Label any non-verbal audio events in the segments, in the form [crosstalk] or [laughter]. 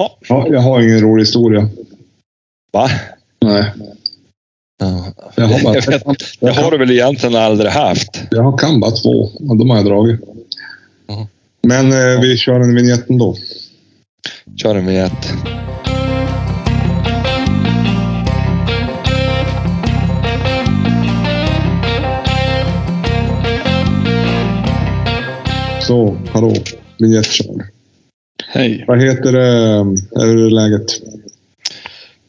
Ja. Ja, jag har ingen rolig historia. Va? Nej. Ja. Jag har, bara, Jag vet, det har du väl egentligen aldrig haft? jag kan bara två och de har jag dragit. Mhm. Men eh, vi kör en vignett ändå. Kör en vignett. Så, hallå. Vignett kör. Hej. Vad heter det? Hur är läget?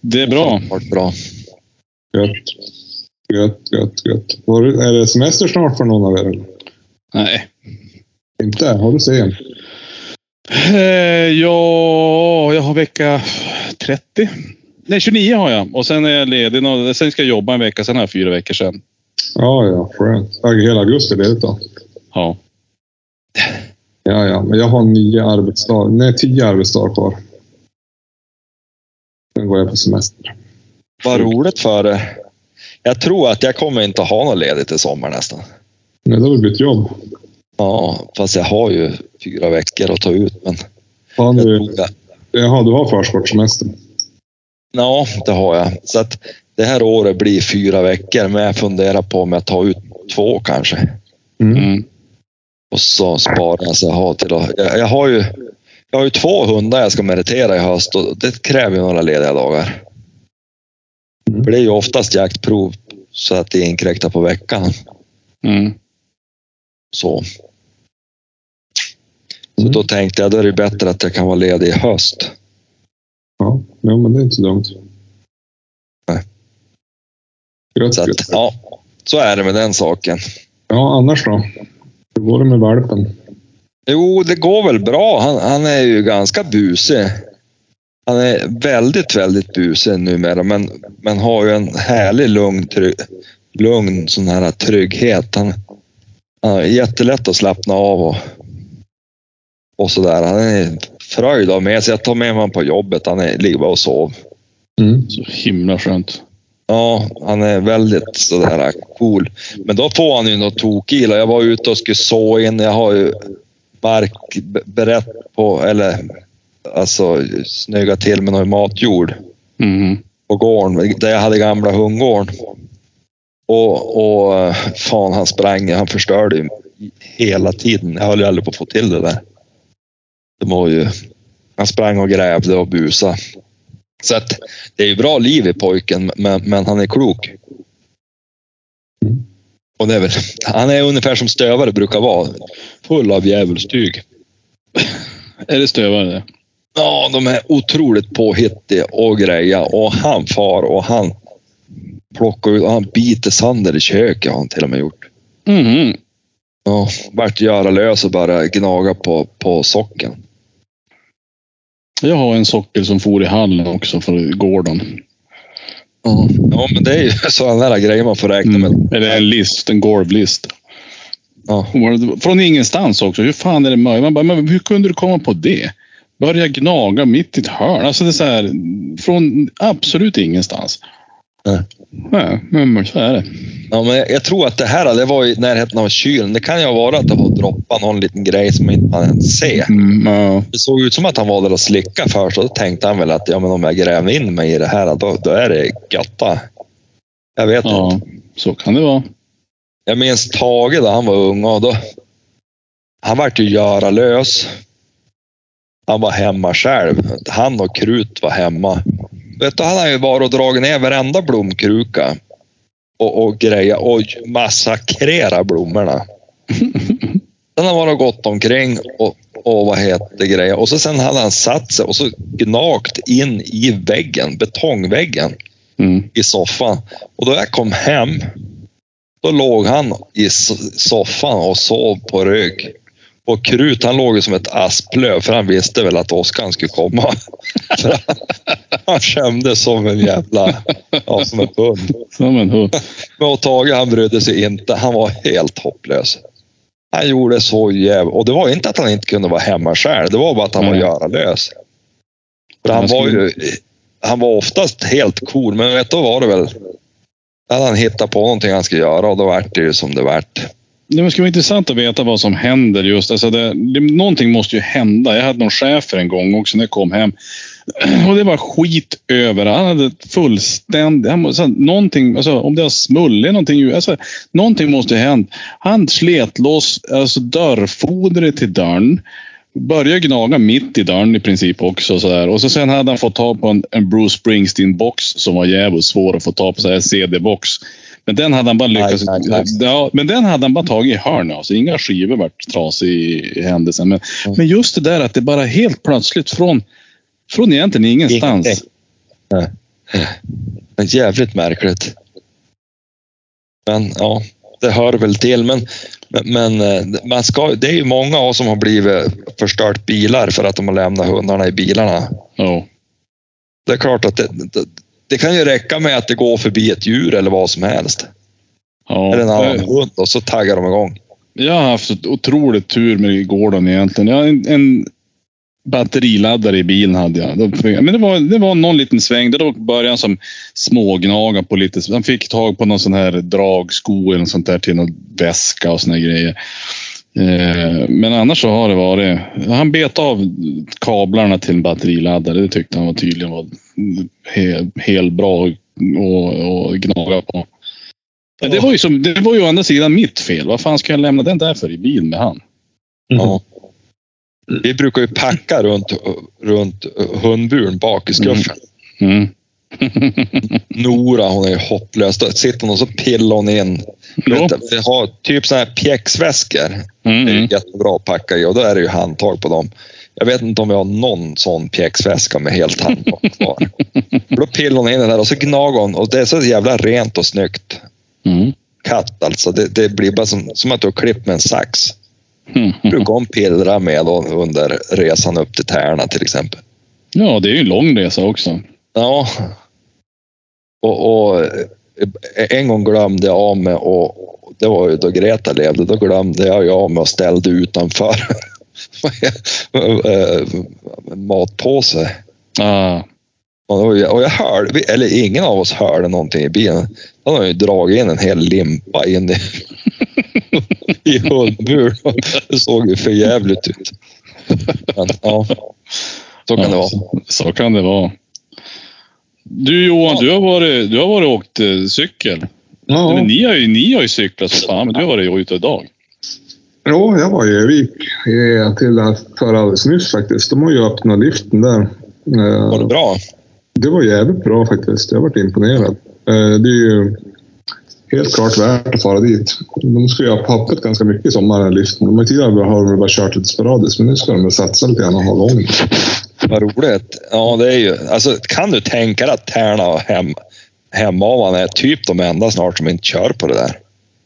Det är bra. Bra. Gött. Gött, gött, gött. Var Är det semester snart för någon av er? Nej. Inte? Har du sen? Eh, ja, jag har vecka 30. Nej, 29 har jag. Och sen är jag ledig. nå- Sen ska jag jobba en vecka. Sen har jag fyra veckor sen. Ja, ja. Skönt. Hela augusti ledigt då? Ja. Ja, ja. Men jag har nio arbetsdagar. Nej, tio arbetsdagar kvar. Sen går jag på semester. Vad roligt för det. Jag tror att jag kommer inte ha något ledigt i sommar nästan. Nej, det har väl bytt jobb. Ja, fast jag har ju fyra veckor att ta ut. Men Fan, jag du, jag, jaha, du har förskottssemester? ja, det har jag. Så att det här året blir fyra veckor, men jag funderar på om jag tar ut två kanske. Mm. Mm. Och så sparar jag så jag har till att... Jag, jag, har ju, jag har ju två hundar jag ska meritera i höst och det kräver ju några lediga dagar. Mm. För det är ju oftast jaktprov så att det inkräktar på veckan. Mm. Så. Så Mm. då tänkte jag, då är det bättre att jag kan vara ledig i höst. Ja, ja, men det är inte dumt. Nej. Gött, Så att, ja, så är det med den saken. Ja, annars då? Hur går det med valpen? Jo, det går väl bra. Han, han är ju ganska busig. Han är väldigt, väldigt busig numera, men, men har ju en härlig lugn, trygg, lugn sån här trygghet. Han, han är jättelätt att slappna av och, och sådär. Han är fröjd av med sig. Jag tar med honom på jobbet. Han är, ligger bara och sover. Mm. Så himla skönt. Ja, han är väldigt sådär cool. Men då får han ju något tokila. Jag var ute och skulle så in. Jag har ju mark b- berett på, eller alltså snygga till med någon matjord Mm. på gården där jag hade gamla hundgården. Och, och fan han sprang, han förstörde ju hela tiden. Jag höll ju aldrig på att få till det där. Det var ju, han sprang och grävde och busa. Så att det är ju bra liv i pojken, men, men han är klok. Och det är väl, han är ungefär som stövare brukar vara. Full av djävulstyg. Är det stövare det? Ja, de är otroligt påhittiga och greja och han far och han plockar ut och han biter sönder i köket har han till och med gjort. Mm. Ja, vart göra lös och bara gnaga på, på socken. Jag har en sockel som for i hallen också för gården. Ja. ja, men det är ju [laughs] sådana där grejer man får räkna med. Mm. Eller en list, en golvlist. Ja. Från ingenstans också. Hur fan är det möjligt? Man bara, men hur kunde du komma på det? Börja gnaga mitt i ett hörn. Alltså det är så här, från absolut ingenstans. Nej. Nej, men så är det. Ja, men jag, jag tror att det här det var i närheten av kylen. Det kan ju vara att det har droppat någon liten grej som inte man ens ser. Mm, ja. Det såg ut som att han var där och slickade först och då tänkte han väl att ja, men om jag gräver in mig i det här då, då är det götta. Jag vet inte. ja, så kan det vara. Jag minns Tage då han var ung och då. Han vart ju göra lös. Han var hemma själv. Han och Krut var hemma. Vet du, han har ju varit och dragit ner varenda blomkruka. Och, och greja och massakrera blommorna. [laughs] Sen har han varit gått omkring och, och vad heter grejer. Och så sen hade han satt sig och så gnagt in i väggen, betongväggen Mm. i soffan. Och då jag kom hem, då låg han i so- soffan och sov på rygg. Och Krut han låg som ett asplöv för han visste väl att Oskar skulle komma. [laughs] Han- kände som en jävla, ja som en hund. Som en hund. Men Tage han brydde sig inte, han var helt hopplös. Han gjorde så jävla... Och det var inte att han inte kunde vara hemma själv, det var bara att han var göralös. För han var ju... Han var oftast helt cool, men vet, då var det väl... Då hade han hittat på någonting han skulle göra och då vart det ju som det vart. Det skulle vara intressant att veta vad som händer just. Alltså det, det, någonting måste ju hända. Jag hade någon chefer en gång också när jag kom hem. [clears throat] Och det var skit överallt. Han hade fullständigt... Han, alltså, någonting, alltså, om det har smullit någonting. Alltså, någonting måste ha hänt. Han slet loss alltså, dörrfodret till dörren. Började gnaga mitt i dörren i princip också. Så där. Och så sen hade han fått tag på en, en Bruce Springsteen-box som var jävligt svår att få tag på. Så här CD-box. Men den hade han bara lyckats... Nej, nej, nej. Ja, men den hade han bara tagit i hörnet. Alltså, inga skivor vart trasiga i, händelsen. Men, Mm. men just det där att det bara helt plötsligt från, från egentligen ingenstans. Ingenting. Nej. Men jävligt märkligt. Men ja, det hör väl till. Men, men, men eh, man ska, det är ju många av oss som har blivit förstört bilar för att de har lämnat hundarna i bilarna. Ja. Det är klart att det, det, det kan ju räcka med att det går förbi ett djur eller vad som helst. Ja, Eller en annan jag- hund och så taggar de igång. Jag har haft ett otroligt tur med gården egentligen. Jag har en, en batteriladdare i bilen hade jag. Men det var, det var någon liten sväng. Då började han som smågnaga på lite. Han fick tag på någon sån här dragsko eller något sånt där till någon väska och såna grejer. Eh, Men annars så har det varit. Han bet av kablarna till en batteriladdare. Det tyckte han var tydligen var helt helt bra att gnaga på. Men det var ju som, det var ju å andra sidan mitt fel. Vad fan ska jag lämna den där för i bilen med han? Ja. Vi brukar ju packa runt, runt hundburen bak i skuffen. Mm. [laughs] Nora hon är ju hopplös. Då sitter hon och så pillar hon in. Vet Vi har typ såna här pjäxväskor. Det är Mm. jättebra att packa i och då är det ju handtag på dem. Jag vet inte om vi har någon sån pjäxväska med helt handtag kvar. [laughs] Då pillar hon in den där och så gnager hon och det är så jävla rent och snyggt. Mm. Katt alltså. Det, det blir bara som, som att du har klippt med en sax. Mm. Brukar hon pillra med under resan upp till Tärna till exempel. Ja, det är ju en lång resa också. Ja. Och, och eh, en gång glömde jag av mig och det var ju då Greta levde. Då glömde jag av mig och ställde utanför [laughs] matpåse. Ah. Och, det jag hörde, eller ingen av oss hörde någonting i bilen. Han har ju dragit in en hel limpa in i, [laughs] i hundburen. Det såg ju för jävligt ut. Men ja, så kan det Ja, vara. Så, så kan det vara. Du Johan, du har varit, du har varit och åkt eh, cykel. Ja, Eller, ni, har ju, ni har ju cyklat så fan, men du har varit ute idag. ja, jag var i Örnsköldsvik eh, till för alldeles nyss faktiskt. De har ju öppnat liften där. Eh, Var det bra? Det var jävligt bra faktiskt. Jag varit imponerad. Det är ju helt klart värt att fara dit. De ska ju ha pappat ganska mycket i sommar, den här liften. De har tidigare bara, har de bara kört lite sporadiskt, men nu ska de satsa lite grann och ha lång. Vad roligt. Ja, det är ju... Alltså, kan du tänka dig att Tärna och hem, Hemavan är typ de enda snart som inte kör på det där?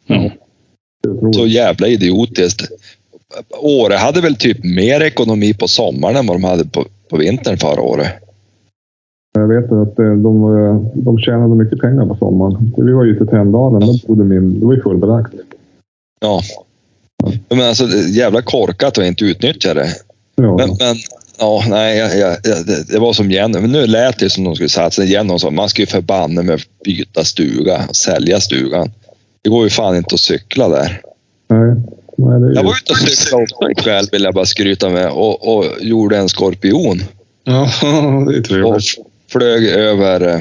Ja. Så jävla idiotiskt. Åre hade väl typ mer ekonomi på sommaren än vad de hade på, på vintern förra året. Jag vet att eh, de, eh, de tjänade mycket pengar på sommaren. Vi var ju till Tänndalen, där bodde min, det var ju fullbelagt. Ja. Men alltså, det är jävla korkat att inte utnyttja det. Ja. Men, men ja, nej, jag, jag, det, det var som Jenny. Men nu lät det som de skulle satsa. Jenny sa man ska ju förbanne med byta stuga, sälja stugan. Det går ju fan inte att cykla där. Nej, nej, det är ju... Jag var ute och cyklade också ikväll vill jag bara skryta med och, och gjorde en skorpion. Ja, [laughs] det är Och trevligt. flög över eh,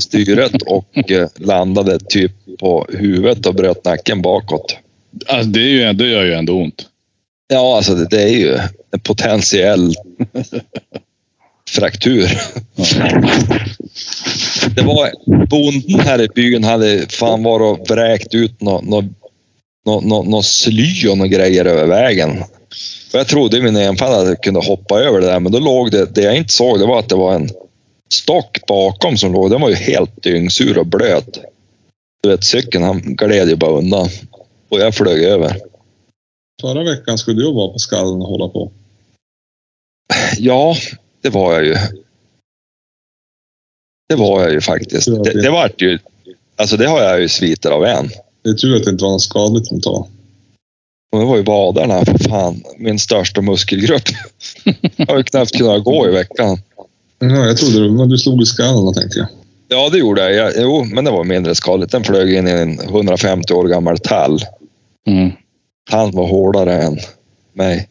styret och eh, landade typ på huvudet och bröt nacken bakåt. Alltså, det, är ju, det gör ju ändå ont. Ja, alltså det, det är ju en potentiell fraktur. Det var bonden här i byn hade fan varit och vräkt ut något nå, nå, nå, nå sly och några grejer över vägen. Och jag trodde i min enfald att jag kunde hoppa över det där, men då låg det, det jag inte såg, det var att det var en stock bakom som låg. Den var ju helt dyngsur och blöt. Du vet, cykeln han gled ju bara undan. Och jag flög över. Förra veckan skulle du vara på skallen och hålla på. Ja, det var jag ju. Det var jag ju faktiskt. Det, det var ju... Alltså det har jag ju sviter av än. Det är tur att det inte var något skadligt tar. Och det var ju vaderna, för fan. Min största muskelgrupp. [laughs] Jag har ju knappt kunnat gå i veckan. Ja, jag trodde det, men du slog i skallen tänkte jag. Ja, det gjorde jag. jag. Jo, men det var mindre skadligt. Den flög in i en 150 år gammal tall. Mm. Han var hårdare än mig.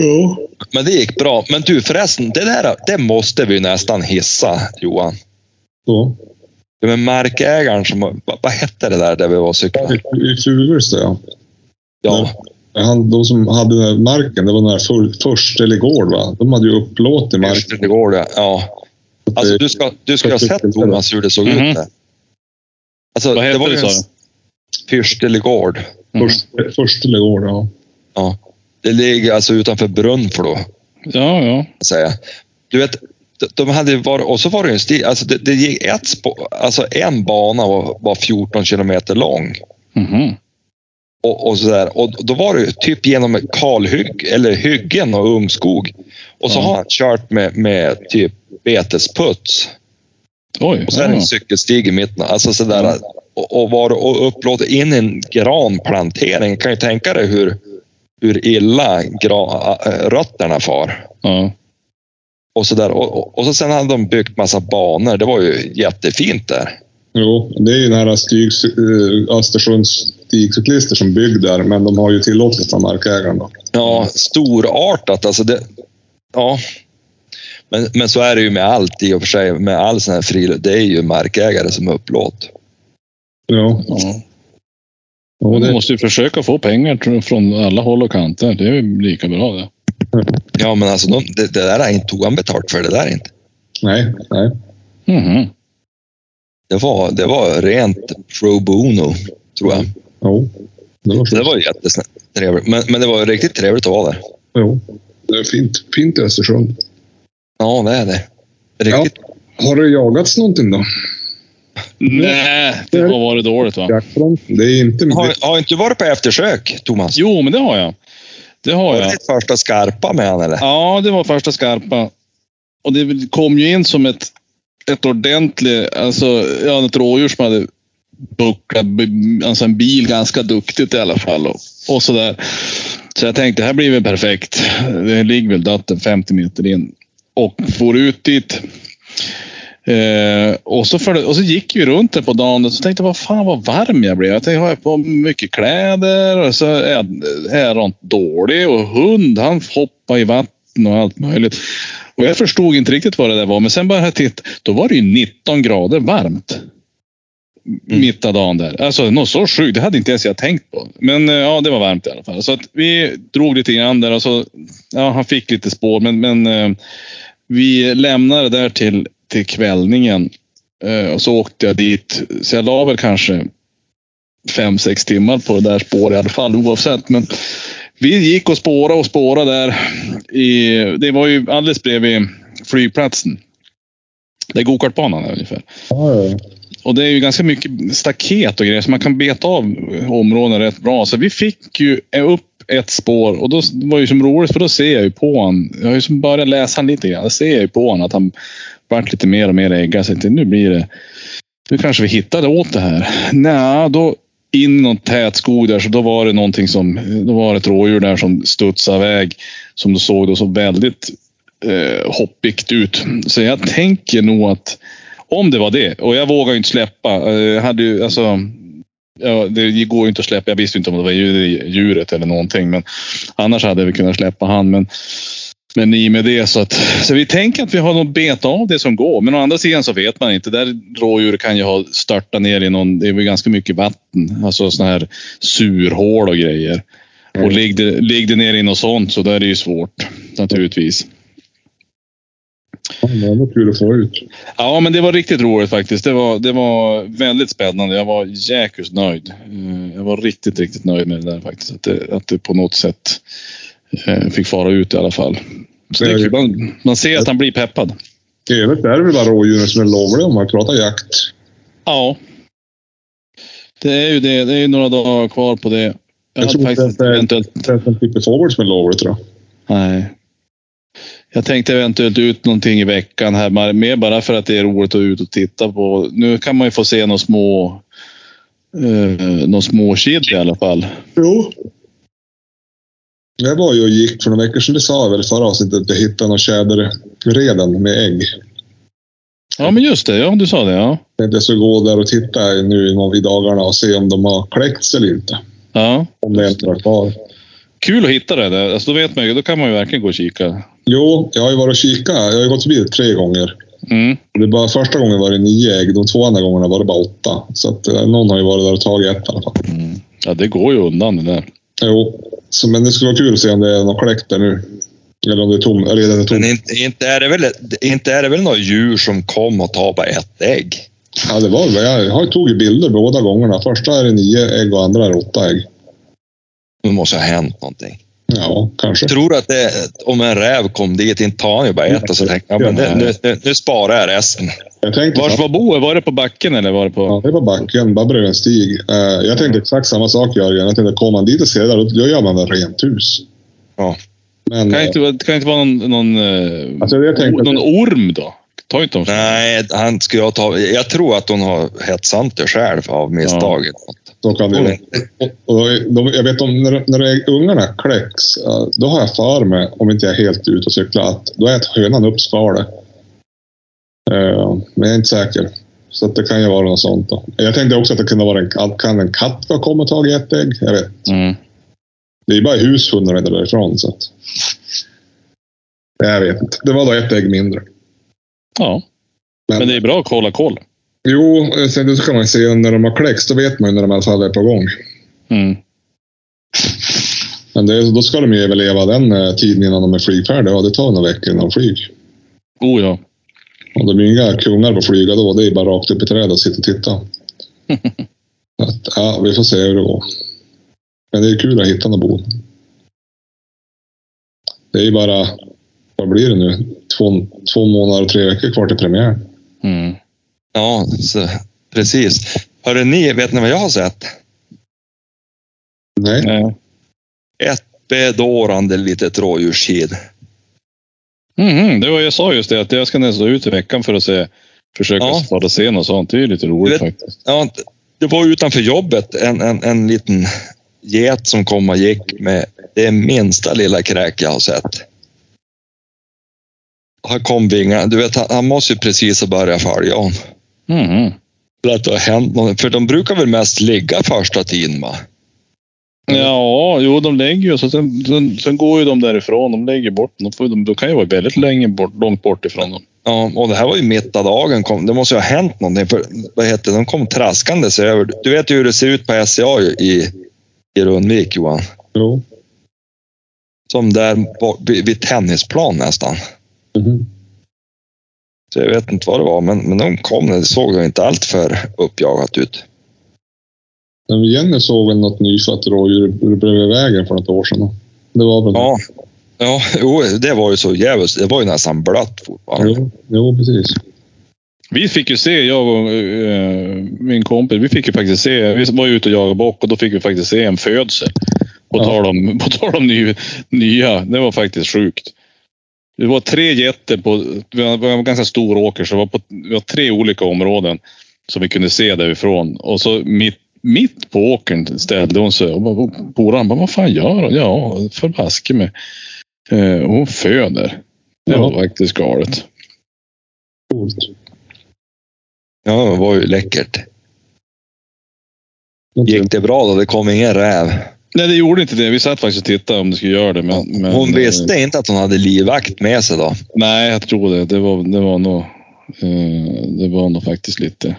Ja. Men det gick bra. Men du förresten, det där det måste vi nästan hissa Johan. Så. Det med markägaren som, vad, vad hette det där där vi var och cyklade? I Furulsta, ja. Ja, Han, de som hade den marken, det var den här för, Förstelegård, va? De hade ju upplåtit marken. går det. Ja. Alltså du ska, du ska ha sett Thomas hur det såg Mhm. ut där. Alltså, Vad det hette var det sa du? Fyrstelegård. Mm. Först, Förstelegård, ja. Ja. Det ligger alltså utanför Brunflo. Ja, ja. säga. Du vet, de- de hade varit, och så var det en stil, alltså det, det gick ett spår, alltså en bana var, var 14 kilometer lång. Mhm. Och, och, så där. och då var det typ genom kalhygg, eller hyggen och ungskog. Och så Ja. har han kört med, med typ betesputs. Oj. Och så är det ja. en cykelstig i mitten. Alltså sådär, och, och, var, och upplåtit in en granplantering. Kan ju tänka dig hur, hur illa gra, äh, rötterna far. Ja. Och, så där. Och, och, och så sen hade de byggt massa banor. Det var ju jättefint där. Jo, det är ju den här stig, eh, Östersunds stigcyklister som bygger där, men de har ju tillåtelse av markägaren. Då. Ja, storartat. Alltså det, ja. Men, men så är det ju med allt i och för sig. Med all sån här friluftsliv. Det är ju markägare som upplåt. Ja. ja. Och det, du måste ju försöka få pengar från alla håll och kanter. Det är ju lika bra det. Ja, men alltså de, det, det där är inte tog han betalt för det där inte. nej, nej. Mhm. Det var, det var rent pro bono, tror jag. Jo, det var Så det var jättetrevligt. Men, men det var riktigt trevligt att vara där. Jo. Det är fint, fint i Östersund. Ja, det är det. Riktigt. Har det jagats någonting då? Nej, det har varit dåligt va? Det är inte... Har, har inte varit på eftersök, Thomas? Jo, men det har jag. Det har Var det jag. ditt första skarpa med han eller? Ja, det var första skarpa. Och det kom ju in som ett, ett ordentligt, alltså ja, ett rådjur som hade bucklat, alltså en bil ganska duktigt i alla fall. Och, och sådär. Så jag tänkte, det här blir väl perfekt. Det ligger väl dött en 50 meter in. Och for ut dit. Eh, och, så för, och så gick vi runt där på dagen och så tänkte jag, vad fan vad varm jag blev. Jag tänkte, har jag på mycket kläder? Och så är jag, är dålig. Och hund, han hoppar i vatten och allt möjligt. Och jag förstod inte riktigt vad det där var. Men sen började jag titta. Då var det ju 19 grader varmt. Mm. Mitt av dagen där. Alltså något så sjukt. Det hade inte ens jag tänkt på. Men eh, ja, det var varmt i alla fall. Så att vi drog lite grann där och så. Ja, han fick lite spår. Men, men eh, vi lämnade där till, till kvällningen. Eh, och så åkte jag dit. Så jag la väl kanske fem, sex timmar på det där spåret i alla fall oavsett. Men vi gick och spårade och spårade där. I, det var ju alldeles bredvid flygplatsen. Gokartbanan är ungefär. Ja, ja. Och det är ju ganska mycket staket och grejer så man kan beta av områden rätt bra. Så vi fick ju upp ett spår och då var det ju som roligt för då ser jag ju på han. Jag har ju som börjat läsa han lite grann. Då ser jag ju på han att han vart lite mer och mer ägga. Så jag tänkte, nu blir det. Nu kanske vi hittade åt det här. Nej, då in i någon tät skog där så då var det någonting som. Då var det ett rådjur där som studsade iväg. Som du såg då så väldigt eh, hoppigt ut. Så jag tänker nog att om det var det, och jag vågar ju inte släppa. Eh, jag hade ju, alltså, ja, det går ju inte att släppa. Jag visste inte om det var djuret eller någonting. Men annars hade vi kunnat släppa han. Men, men i och med det så att... Så vi tänker att vi har något beta av det som går. Men å andra sidan så vet man inte. Där rådjur kan ju ha störtat ner i någon... Det är väl ganska mycket vatten. Alltså sådana här surhål och grejer. Och ligger det, ligger det ner i något sånt så där är det ju svårt. Naturligtvis. Ja, Det var kul att få ut. Ja, men det var riktigt roligt faktiskt. Det var, det var väldigt spännande. Jag var jäkligt nöjd. Eh, Jag var riktigt, riktigt nöjd med det där faktiskt. Att det, att det på något sätt eh, fick fara ut i alla fall. Kul. Man, man ser att han blir peppad. I övrigt är det väl bara rådjuren som är lovliga om man pratar jakt. Ja. Det är ju det. Det är ju några dagar kvar på det. Jag, Jag tror inte faktiskt att det är- eventuellt... Det är en typ fågel som är lovlig tror jag. Nej. Jag tänkte eventuellt ut någonting i veckan här, mer bara för att det är roligt att ut och titta på. Nu kan man ju få se några små, eh, några små kid i alla fall. Jo. Jag var ju och gick för några veckor sedan, det sa jag väl förra avsnittet, att jag hittade några tjäderreden med ägg. Ja, men just det. Ja, du sa det. Ja. Jag tänkte jag skulle gå där och titta nu i någon- dagarna och se om de har kläckts eller inte. Ja. Om det inte var kvar. Kul att hitta det där. Alltså, då vet man ju, då kan man ju verkligen gå och kika. Jo, jag har ju varit och kikat. Jag har ju gått förbi det tre gånger. Mm. Det bara, första gången var det nio ägg. De två andra gångerna var det bara åtta. Så att, eh, någon har ju varit där och tagit ett i alla fall. Mm. Ja, det går ju undan det där. Jo, så, men det skulle vara kul att se om det är något kläckt där nu. Eller om det är tom, redan är tomt. Men inte, inte, är det väl, inte är det väl några djur som kom och tar bara ett ägg? Ja, det var väl. Jag har tagit bilder båda gångerna. Första är det nio ägg och andra är det åtta ägg. Det måste ha hänt någonting. Ja, kanske. Jag tror att det, om en räv kom dit, inte tar han ju bara ett och så tänkte jag, ja, men det, nu, nu, nu sparar jag resten. Jag tänkte, Vars var boet? Var det på backen eller var det på... Ja, det var backen, bara bredvid en stig. Eh, jag tänkte exakt samma sak Jörgen. Jag tänkte, kommer man dit och ser det där, då gör man väl rent hus. Ja. Men, Kan inte, kan inte vara någon, någon, eh, Alltså, jag tänkte- någon orm då? Ta inte dem. Nej, han skulle jag ta. Jag tror att hon har hetsant det själv av misstaget. Då kan det, Mm. och de, jag vet om när, när är ungarna kläcks, då har jag för mig, om inte jag är helt ute och cyklar, att då äter hönan upp skalet. Eh, men jag är inte säker. Så det kan ju vara något sånt. Då. Jag tänkte också att det kunde vara en, kan en katt ha kommit och tagit ett ägg? Jag vet. Mm. Det är bara hushundar därifrån. Så att, jag vet inte. Det var då ett ägg mindre. Ja, Men, men det är bra att kolla koll. Jo, eh, sen så kan man se när de har kläckts. Då vet man ju när de i alla fall är på gång. Mm. Men det, då ska de ju överleva den eh, tiden innan de är flygfärdiga. Och det tar några veckor innan de flyger. Oh ja. Och de är inga kungar på att flyga då. Det är bara rakt upp i trädet och sitta och titta. [laughs] Att, ja, vi får se hur det går. Men det är kul att hitta något bo. Det är bara, vad blir det nu? Två, två månader och tre veckor kvar till premiär. Mm. Ja, så, precis. Hörde ni, vet ni vad jag har sett? Nej, Nej. Ett bedårande litet rådjurskid. Mhm, det var jag sa just det, att jag ska nästan ut i veckan för att se, försöka Ja. att se något sånt. Det är lite roligt vet- faktiskt. Ja, det var utanför jobbet en, en, en liten get som kom och gick med det minsta lilla kräk jag har sett. Han kom vinga. Du vet, han, han måste ju precis ha börjat följa om. Mhm. För att det har hänt något. För de brukar väl mest ligga första tiden va? Ja, jo de lägger ju så sen, sen, sen går ju de därifrån. De lägger bort. De, får, de, de kan ju vara väldigt länge bort, långt bort ifrån dem. Ja, och det här var ju mitt av dagen. Kom, det måste ju ha hänt någonting. För, vad heter? De kom traskandes över. Du vet ju hur det ser ut på SCA i, i Rundvik Johan. jo. Som där vid, vid tennisplan nästan. Mhm. Så jag vet inte vad det var, men, men de kom. Det såg ju inte allt för uppjagat ut. Men Jenny såg väl något nyfött rådjur bredvid vägen för något år sedan. Det var väl Ja, ja jo, det var ju så jävligt. Det var ju nästan blött fortfarande. Jo, jo, precis. Vi fick ju se, jag och eh, min kompis, vi fick ju faktiskt se, vi var ute och jagade bock och då fick vi faktiskt se en födsel. På Ja. tal om, [laughs] på tal om ny, nya, det var faktiskt sjukt. Det var tre getter på, vi var en ganska stor åker så det var, på, vi var tre olika områden som vi kunde se därifrån. Och så mitt, mitt på åkern ställde hon sig och polaren bara, vad fan gör hon? Ja, förbaske mig. Eh, hon föder. Det Ja. var faktiskt galet. Coolt. Ja, det var ju läckert. Gick det bra då? Det kom ingen räv. Nej, det gjorde inte det. Vi satt faktiskt och tittade om det skulle göra det. Men, men, Hon eh, visste inte att hon hade livvakt med sig då. Nej, jag tror det. Det var, det var nog... Eh, det var nog faktiskt lite...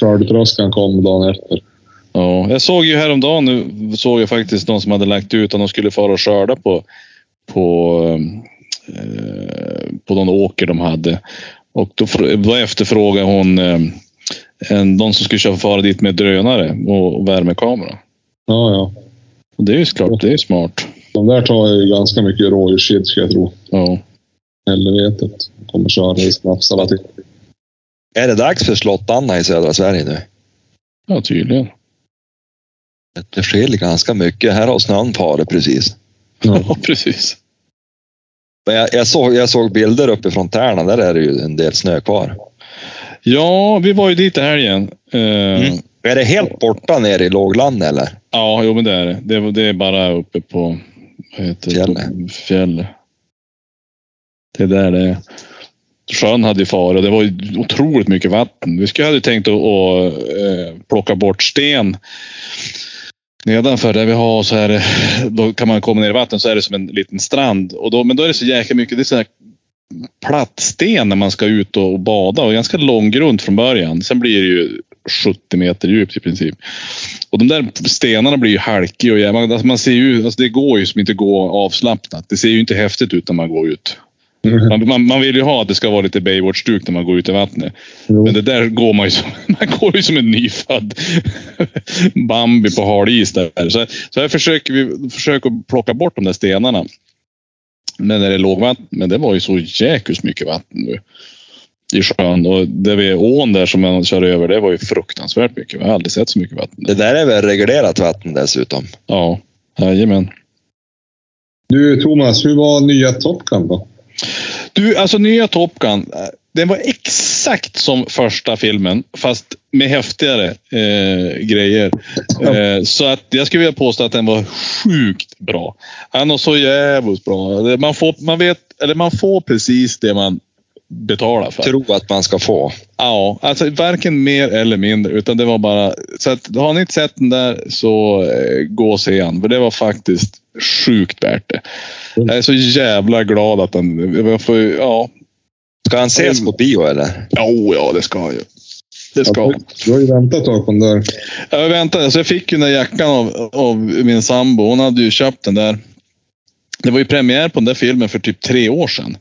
Skördetröskan kom dagen efter. Ja, jag såg ju häromdagen nu såg jag faktiskt någon som hade lagt ut att de skulle fara och skörda på på, eh, på någon åker de hade. Och då, då efterfrågade hon eh, en, någon som skulle köra fara dit med drönare och, och värmekamera. Ja, ja. Och det är ju klart, det är smart. De där tar ju ganska mycket rådjurskid ska jag tro. Ja. Helvetet. Kommer köra i snapsarna till. Är det dags för Slott-Anna i södra Sverige nu? ja, tydligen. Det skiljer ganska mycket. Här har snön farit precis. Ja, [laughs] precis. Men jag, jag, såg, jag såg bilder uppifrån Tärna. Där är det ju en del snö kvar. Ja, vi var ju dit i helgen. Eh, Mm. Är det helt borta nere i lågland eller? Ja, jo men det är det. Det, är- det är bara uppe på? Fjället. Fjället. Det är där det är. Sjön hade ju farit och det var ju otroligt mycket vatten. Vi skulle hade tänkt att, att eh, plocka bort sten Nedanför där vi har så här, då kan man komma ner i vatten så är det som en liten strand. Och då, men då är det så jäkla mycket, det är så här platt sten när man ska ut och bada och ganska lång grund från början. Sen blir det ju 70 meter djupt i princip. Och de där stenarna blir ju halkiga och jävla, alltså man ser ju, alltså det går ju som inte gå avslappnat. Det ser ju inte häftigt ut när man går ut. Man, man, man vill ju ha att det ska vara lite Baywatch-stuk när man går ut i vattnet. Jo. Men det där går man ju som, [laughs] man går ju som en nyfödd [laughs] Bambi på hal is där. Så, så här försöker vi försöker plocka bort de där stenarna. Men när det är lågvatten, men det var ju så jäkligt mycket vatten nu. I sjön och det vid ån där som man kör över, det var ju fruktansvärt mycket. Jag har aldrig sett så mycket vatten. Det där är väl reglerat vatten dessutom? Ja, jajamän. Du Thomas, hur var nya Top Gun då? Du, alltså nya Top Gun. Den var exakt som första filmen, fast med häftigare eh, grejer. Eh, så att jag skulle vilja påstå att den var sjukt bra. Han var så jävligt bra. Man får, man vet, eller man får precis det man betalar för. Tro att man ska få. Ja, alltså varken mer eller mindre. Utan det var bara... Så att, har ni inte sett den där så eh, gå och se den. För det var faktiskt sjukt värt det. Jag är så jävla glad att den... Får, ja, Ska han ses på bio eller? Jo, ja, det ska han ju. Det ska han. Du har ju väntat ett tag på den där. Jag väntade, alltså jag fick ju den där jackan av, av min sambo. Hon hade ju köpt den där. Det var ju premiär på den där filmen för typ tre år sedan.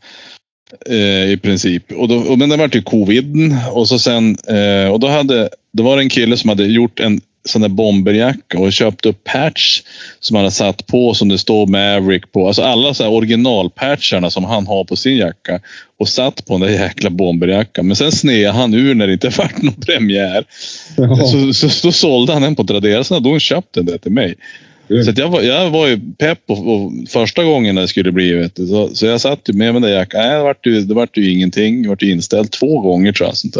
Eh, I princip. Och då, men det var ju covid. Och så sen, eh, och då hade, då var det en kille som hade gjort en sån där bomberjacka och köpt upp patch som han hade satt på som det står Maverick på. Alltså alla så här originalpatcharna som han har på sin jacka och satt på den där jäkla bomberjackan. Men sen sneade han ur när det inte [laughs] vart någon premiär. Jaha, Så, så, så sålde han den på Tradera. Sen hade hon köpt den där till mig. Grymt. Så jag, var, jag var ju pepp och, och första gången det skulle bli. Vet du, så, så jag satt ju med den där jackan. Nej, det vart ju, det vart ju ingenting. Det vart ju inställt två gånger tror jag. Sånt.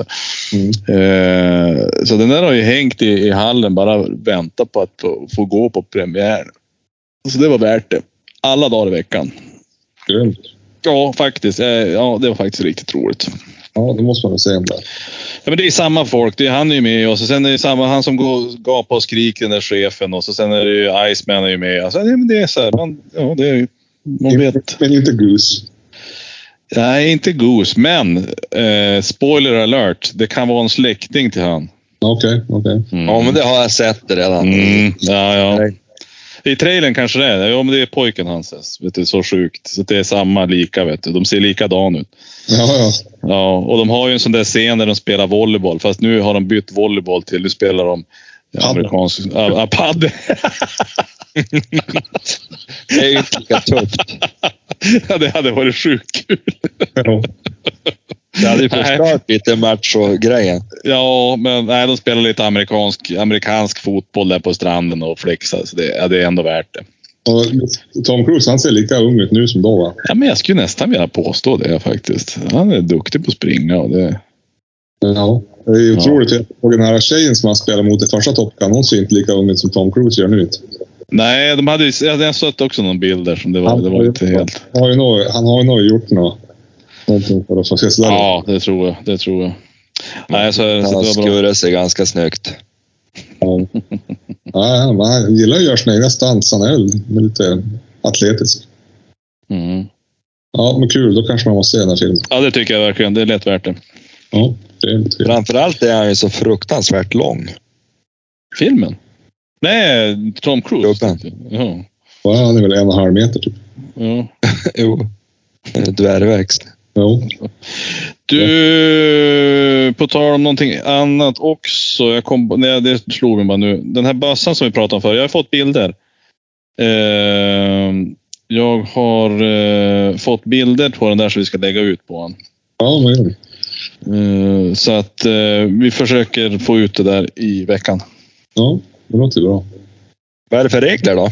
Mm. Eh, så den där har ju hängt i, i hallen. Bara väntat på att få, få gå på premiär. Så det var värt det. Alla dagar i veckan. Grymt. Ja, faktiskt. Eh, ja, det var faktiskt riktigt roligt. Ja, då måste man väl se den där. Ja, men det är samma folk. Det är han är ju med och så sen är det samma han som går, gapar och skriker, den där chefen. Och så sen är det ju Iceman är ju med. Alltså, nej, men det är så här, man, ja, det är, man vet. Men inte Goose. Nej, inte Goose, men eh, spoiler alert. Det kan vara en släkting till han. Okej, okej. Mm. Ja, men det har jag sett redan. Mm, ja, ja. Nej. I trailern kanske det är. Ja, men det är pojken hans. Vet du, så sjukt. Så det är samma lika. Vet du. De ser likadana ut. Ja, ja. Ja, och de har ju en sån där scen där de spelar volleyboll. Fast nu har de bytt volleyboll till, nu spelar de Padel. amerikansk... Ja, padel. Det är ju inte lika tufft. [laughs] ja, det hade varit sjukt kul. ja. Det hade ju förstört [laughs] lite match-grejen. Ja, men nej, de spelar lite amerikansk, amerikansk fotboll där på stranden och flexar. Så det, ja, det är ändå värt det. Och Tom Cruise, han ser lika ung ut nu som då va? Ja, men jag skulle nästan vilja påstå det faktiskt. Han är duktig på att springa. Och det, Ja. Det är otroligt. Jag såg den här tjejen som han spelade mot i första Top Gun. Hon ser inte lika ung ut som Tom Cruise gör nu. nej, de hade ju, jag sett också någon bild där som det var, det var inte helt... Han han har ju nog gjort något, någonting för att få se sådär ut. Ja, det tror jag. Det tror jag. Nej, så, Han så har det var bra. skurit sig ganska snyggt. Ja. Ja, han gillar att göra sina egna stunts. Han är väl lite atletisk. Mm. Ja, men kul. Då kanske man måste se den här filmen. Ja, det tycker jag verkligen. Det är lätt värt det. Ja, trevligt. trevligt. Framförallt är han ju så fruktansvärt lång. Filmen? Nej, Tom Cruise. Ja. Ja, han är väl en och en halv meter typ. ja. [laughs] Jo. Dvärgväxt. Jo. Du, på tal om någonting annat också. Jag kom, nej, det slog mig bara nu. Den här bössan som vi pratade om förr. Jag har fått bilder. Eh, jag har eh, fått bilder på den där som vi ska lägga ut på den. Ja, men gör. Eh, så att eh, vi försöker få ut det där i veckan. Ja, det låter bra. Vad är det för regler då?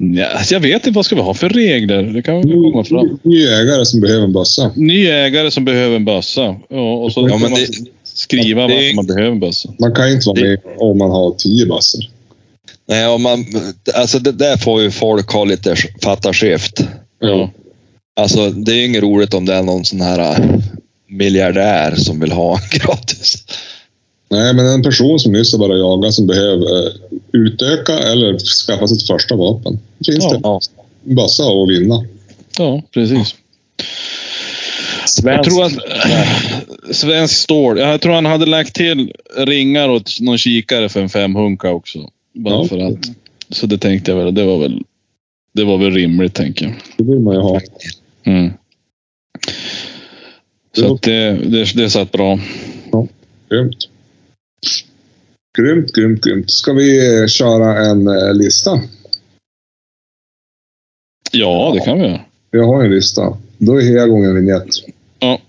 Ja, jag vet inte vad ska vi ha för regler. Det kan vi komma fram. Ny ägare som behöver en bössa. Ny ägare som behöver en bössa. Ja, och så Ja, man det- skriva det- varför man behöver en bössa. Man kan inte vara med om man har tio bössor. Nej, om man, alltså det där får ju folk ha lite fatta skift. Ja. Alltså det är ju inget roligt om det är någon sån här äh, miljardär som vill ha [laughs] gratis. Nej, men en person som nyss har börjat jaga som behöver eh, utöka eller skaffa sitt första vapen. Finns Ja. det Ja. bassa och vinna. Ja, precis. Jag Svensk, tror att svensk stål. Jag tror han hade lagt till ringar och någon kikare för en femhunka också. Bara Ja. för att. Så det tänkte jag väl. Det var väl. Det var väl rimligt tänker jag. Det vill man ju ha. Mm. Så att det, det, det satt bra. Grymt. Grymt, grymt, grymt. Ska vi eh, köra en eh, lista? Ja, det kan vi göra. Jag har en lista. Då är hela gången vignett. Ja.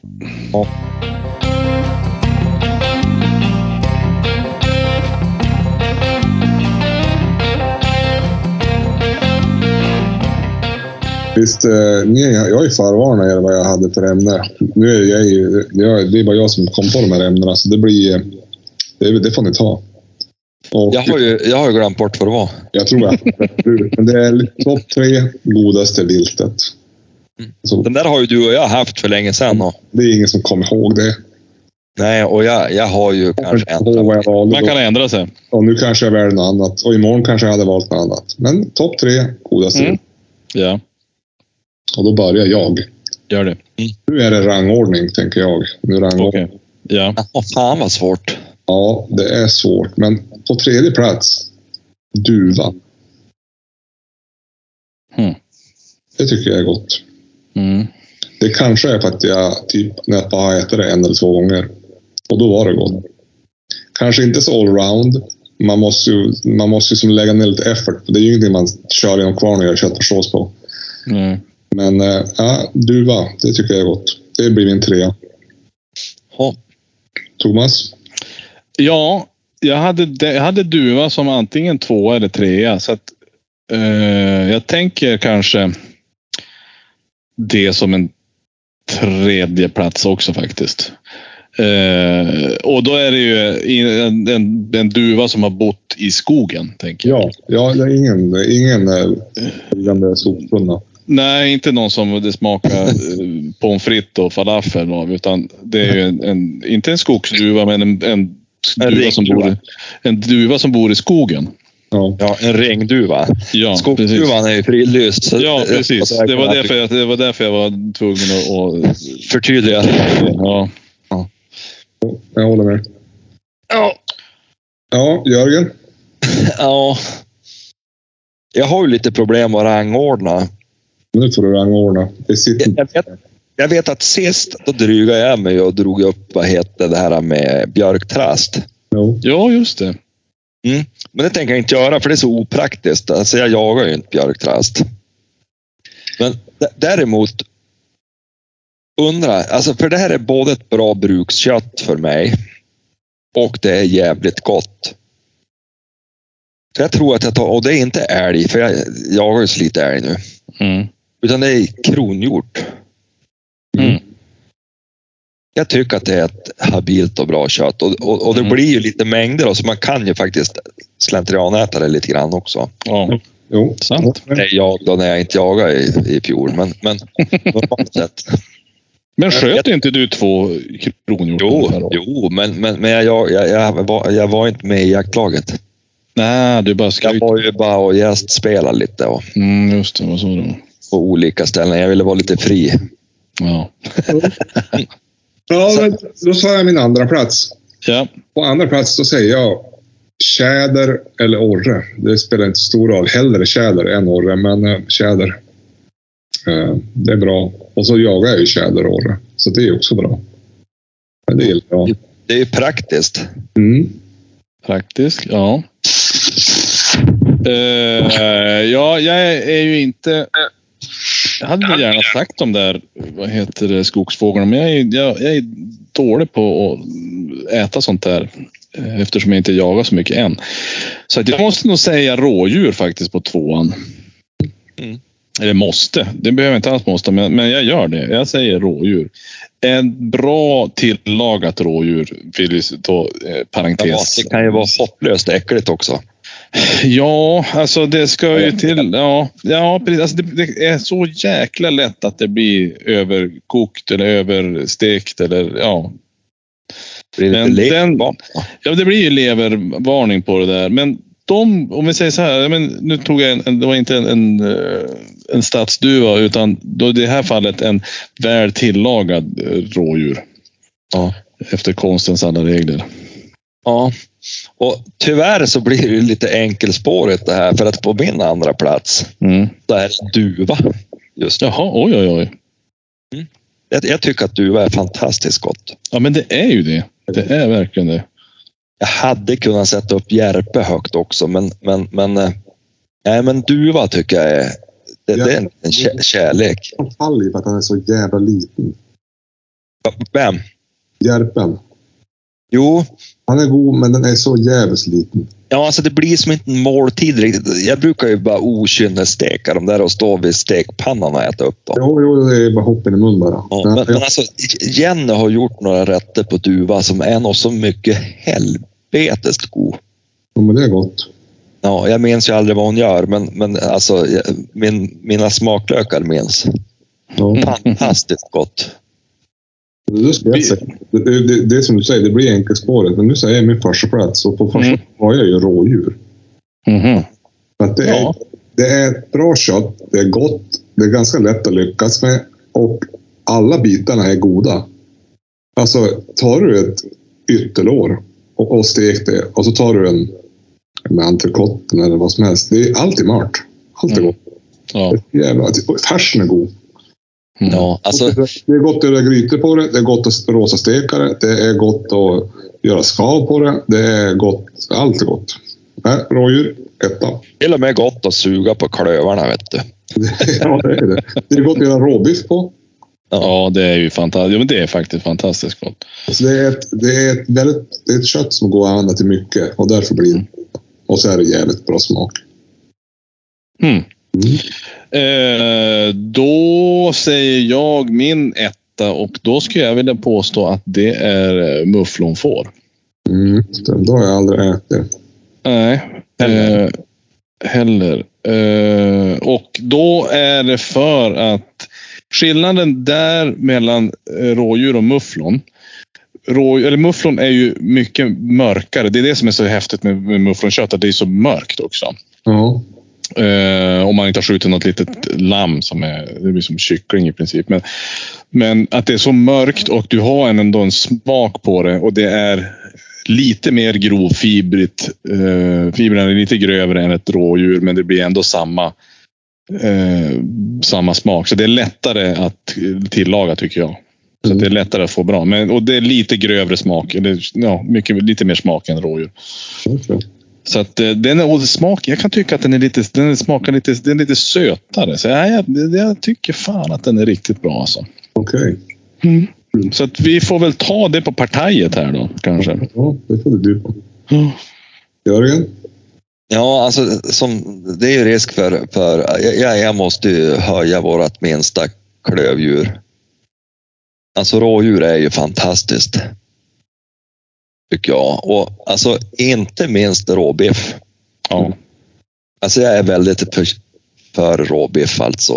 Visst, eh, ni, jag är förvarnad er vad jag hade för ämne. Nu är jag, ju- jag, det är bara jag som kom på de här ämnena, så det blir... Det, det får ni ta. Och jag, har ju, jag har ju glömt bort vad det var. jag tror jag Men det är topp tre godaste viltet. Så Den där har ju du och jag haft för länge sedan. Och, det är ingen som kommer ihåg det. nej, och jag, jag har ju Jag kanske ändrat Man kan ändra sig. Och nu kanske jag väljer något annat. Och imorgon kanske jag hade valt något annat. Men topp tre godaste Mm. Ja, Och då börjar jag. gör det. Nu är det rangordning, tänker jag. Nu rangordning. Okej. Ja. Åh, fan vad svårt. Ja, det är svårt. Men på tredje plats, duva. Mm. Det tycker jag är gott. Mm. Det kanske är för att jag typ nätt har ätit det en eller två gånger. Och då var det gott. Kanske inte så allround. Man måste ju, man måste ju som lägga ner lite effort. Det är ju ingenting man kör genom kvarn och gör köttfärssås på. Nej. Men äh, ja, duva, det tycker jag är gott. Det blir min trea. Ja. Thomas? Ja, jag hade, de- jag hade duva som antingen två eller trea. Så att, eh, jag tänker kanske det som en tredje plats också faktiskt. Eh, och då är det ju en, en, en duva som har bott i skogen, tänker jag. Ja, ja ingen, ingen äh, liggande soptunna. Nej, inte någon som det smakar eh, pommes frites och falafel av. Utan det är ju en, en, inte en skogsduva, men en, en, En duva, som bor, i- en duva som bor i skogen. Ja. Ja, en regnduva. Ja. Skogsduvan är ju fridlyst. så Ja, precis. Det var därför jag, det var, därför jag var tvungen att... att Förtydliga. ja. Jag håller med. Ja. Ja, Jörgen? [laughs] ja. Jag har ju lite problem att rangordna. Nu får du rangordna. Det sitter Jag vet, jag vet att sist, då drygade jag mig och drog upp, vad heter det här med björktrast. Jo. ja, just det. Men det tänker jag inte göra för det är så opraktiskt. Alltså jag jagar ju inte björktrast. Men däremot undrar, alltså för det här är både ett bra brukskött för mig och det är jävligt gott. Så jag tror att jag tar, och det är inte älg, för jag jagar ju så lite älg nu. Mm. Utan det är kronhjort. Mm. Jag tycker att det är ett habilt och bra kött och, och, och det Mm. blir ju lite mängder då, så man kan ju faktiskt slentrianäta det lite grann också. Ja, Jo. sant. Det är jag då när jag inte jagade i, i fjol, men, men [laughs] normalt sett. Men sköt inte du två kronhjortar? Jo, jo men, men, men jag, jag, jag, jag, var, jag var inte med i jaktlaget. Nej, du bara Jag skryt. var ju bara och gästspelade lite och, Mm, just det, vad så det var. på olika ställen. Jag ville vara lite fri. Ja. [laughs] Ja, men då sa jag min andra plats. ja. På andra plats då säger jag tjäder eller orre. Det spelar inte stor roll. Hellre tjäder än orre, men eh, tjäder. Eh, det är bra. Och så jagar jag ju tjäder och orre, så det är också bra. Men det gillar jag. Det är ju praktiskt. Mm. Praktisk, ja. Eh, ja, jag är ju inte... Jag hade väl gärna sagt de där, vad heter det, skogsfåglarna, men jag är, jag, jag är dålig på att äta sånt där. eh, Eftersom jag inte jagar så mycket än. Så att jag måste nog säga rådjur faktiskt på tvåan. Mm. Eller måste. Det behöver jag inte alls måste, men, men jag gör det. Jag säger rådjur. En bra tillagat rådjur, vill jag ta eh, Ja, parentes. det kan ju vara hopplöst äckligt också. Ja, alltså det ska ju till. Ja, ja precis. Alltså det, det är så jäkla lätt att det blir överkokt eller överstekt eller ja. Det blir lite Men den-. Ja, det blir ju levervarning på det där. Men de, om vi säger så här, men nu tog jag en, en det var inte en, en, eh, en stadsduva utan då i det här fallet en väl tillagad eh, rådjur. Ja. Efter konstens alla regler. Ja, och tyvärr så blir det lite enkelspårigt det här för att på min andra plats, Mm. där är det duva. Just nu. Jaha, oj oj oj. Jag, jag tycker att duva är fantastiskt gott. Ja, men det är ju det. Det är verkligen det. Jag hade kunnat sätta upp järpe högt också, men, men, men, nej, men duva tycker jag är, det, det är en, en kä- kärlek. Han faller ju för att han är så jävla liten. Vem? Järpen. Jo, Han är god, men den är så jävligt liten. ja, alltså det blir som inte en måltid riktigt. Jag brukar ju bara okynnesteka dem där och stå vid stekpannan och äta upp dem. Jo, jo, det är bara hoppen i mun bara. Ja, Men- men, men alltså, Jenny har gjort några rätter på duva som är nog så mycket helvetes god. ja, men det är gott. Ja, jag minns ju aldrig vad hon gör, men, men alltså, min, mina smaklökar minns. Ja. Fantastiskt gott. Det, är som du säger, det blir enkelspåret. Men nu säger jag min första plats och på första Mm. har jag ju rådjur. För att det, Ja. är, det är ett bra kött, det är gott, det är ganska lätt att lyckas med och alla bitarna är goda. Alltså, tar du ett ytterlår och, och stek det och så tar du en med entrecoten eller vad som helst. Det är alltid mört. Allt är Mm. gott. Ja. Det är Jävla, färsen är god. Mm. Ja, alltså, Det är gott att göra grytor på det, det är gott att rosa steka det, det är gott att göra skav på det, det är gott. Allt är gott. Nej, rådjur, etta. till och med gott att suga på klövarna, vet du. [laughs] ja, det är det. Det är gott att göra råbiff på. ja, det är ju fantastiskt. Men det är faktiskt fantastiskt gott. Så det, är ett, det, är ett väldigt, det är ett kött som går att använda till mycket och därför blir det. Och så är det jävligt bra smak. Mm. Mm. Eh, då säger jag min etta och då skulle jag vilja påstå att det är eh, mufflonfår. Mm. Då har jag aldrig ätit. Nej. Heller. Eh, heller. Eh, och då är det för att skillnaden där mellan rådjur och mufflon. Rå, eller mufflon är ju mycket mörkare. Det är det som är så häftigt med, med mufflonkött, att det är så mörkt också. Ja. Eh, uh, om man inte har skjutit något litet lamm som är, det blir som kyckling i princip. Men, men att det är så mörkt och du har ändå en smak på det och det är lite mer grovfibrigt. Eh, uh, fibrerna är lite grövre än ett rådjur men det blir ändå samma, uh, samma smak. Så det är lättare att tillaga tycker jag. Så mm. det är lättare att få bra. Men, och det är lite grövre smak. Eller, ja, mycket, lite mer smak än rådjur. Okay. Så att eh, den är, och smak, jag kan tycka att den är lite, den smakar lite, den är lite sötare. Så ja, jag, jag tycker fan att den är riktigt bra alltså. Okej. Så att vi får väl ta det på partajet här då kanske. Ja, det får du på. Jörgen? Ja, alltså som, det är ju risk för, för jag, jag måste ju höja vårt minsta klövdjur. Alltså rådjur är ju fantastiskt. Tycker jag. Och alltså inte minst råbiff. Ja. Alltså jag är väldigt för, för råbiff alltså.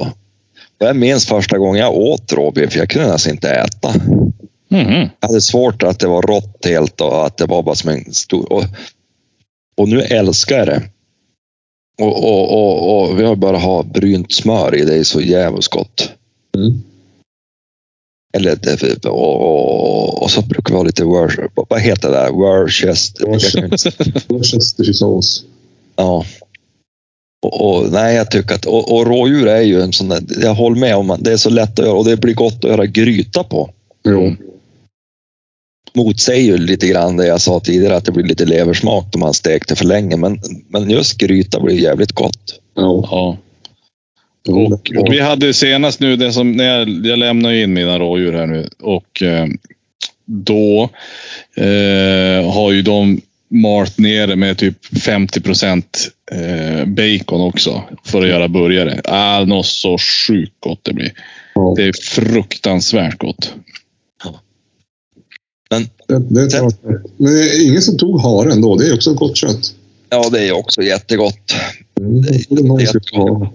Och jag minns första gången jag åt råbiff, jag kunde alltså inte äta. Mhm. Jag hade svårt att det var rått helt och att det var bara som en stor... Och, och nu älskar jag det. Och, och, och, och vi har bara ha brynt smör i, det är så jävligt gott. Mm. Eller, det- och, och, och så brukar vi ha lite Wor- vad heter det där? Worcester. Worcestersås. Ja. Och, och, nej, jag tycker att och, och rådjur är ju en sån där, jag håller med om att det är så lätt att göra och det blir gott att göra gryta på. Jo. Motsäger ju lite grann det jag sa tidigare att det blir lite leversmak om man stekte för länge. Men, men just gryta blir jävligt gott. Ja. Ja. Ja. Och vi hade senast nu, det som, när jag, jag lämnar in mina rådjur här nu och eh, då eh, har ju de malt ner det med typ 50 procent eh, bacon också för att göra burgare. Ah, något så sjukt gott det blir. Ja. Det är fruktansvärt gott. Men Det, det är. Men det är ingen som tog haren då. Det är också gott kött. ja, det är också jättegott. Mm. Det är någon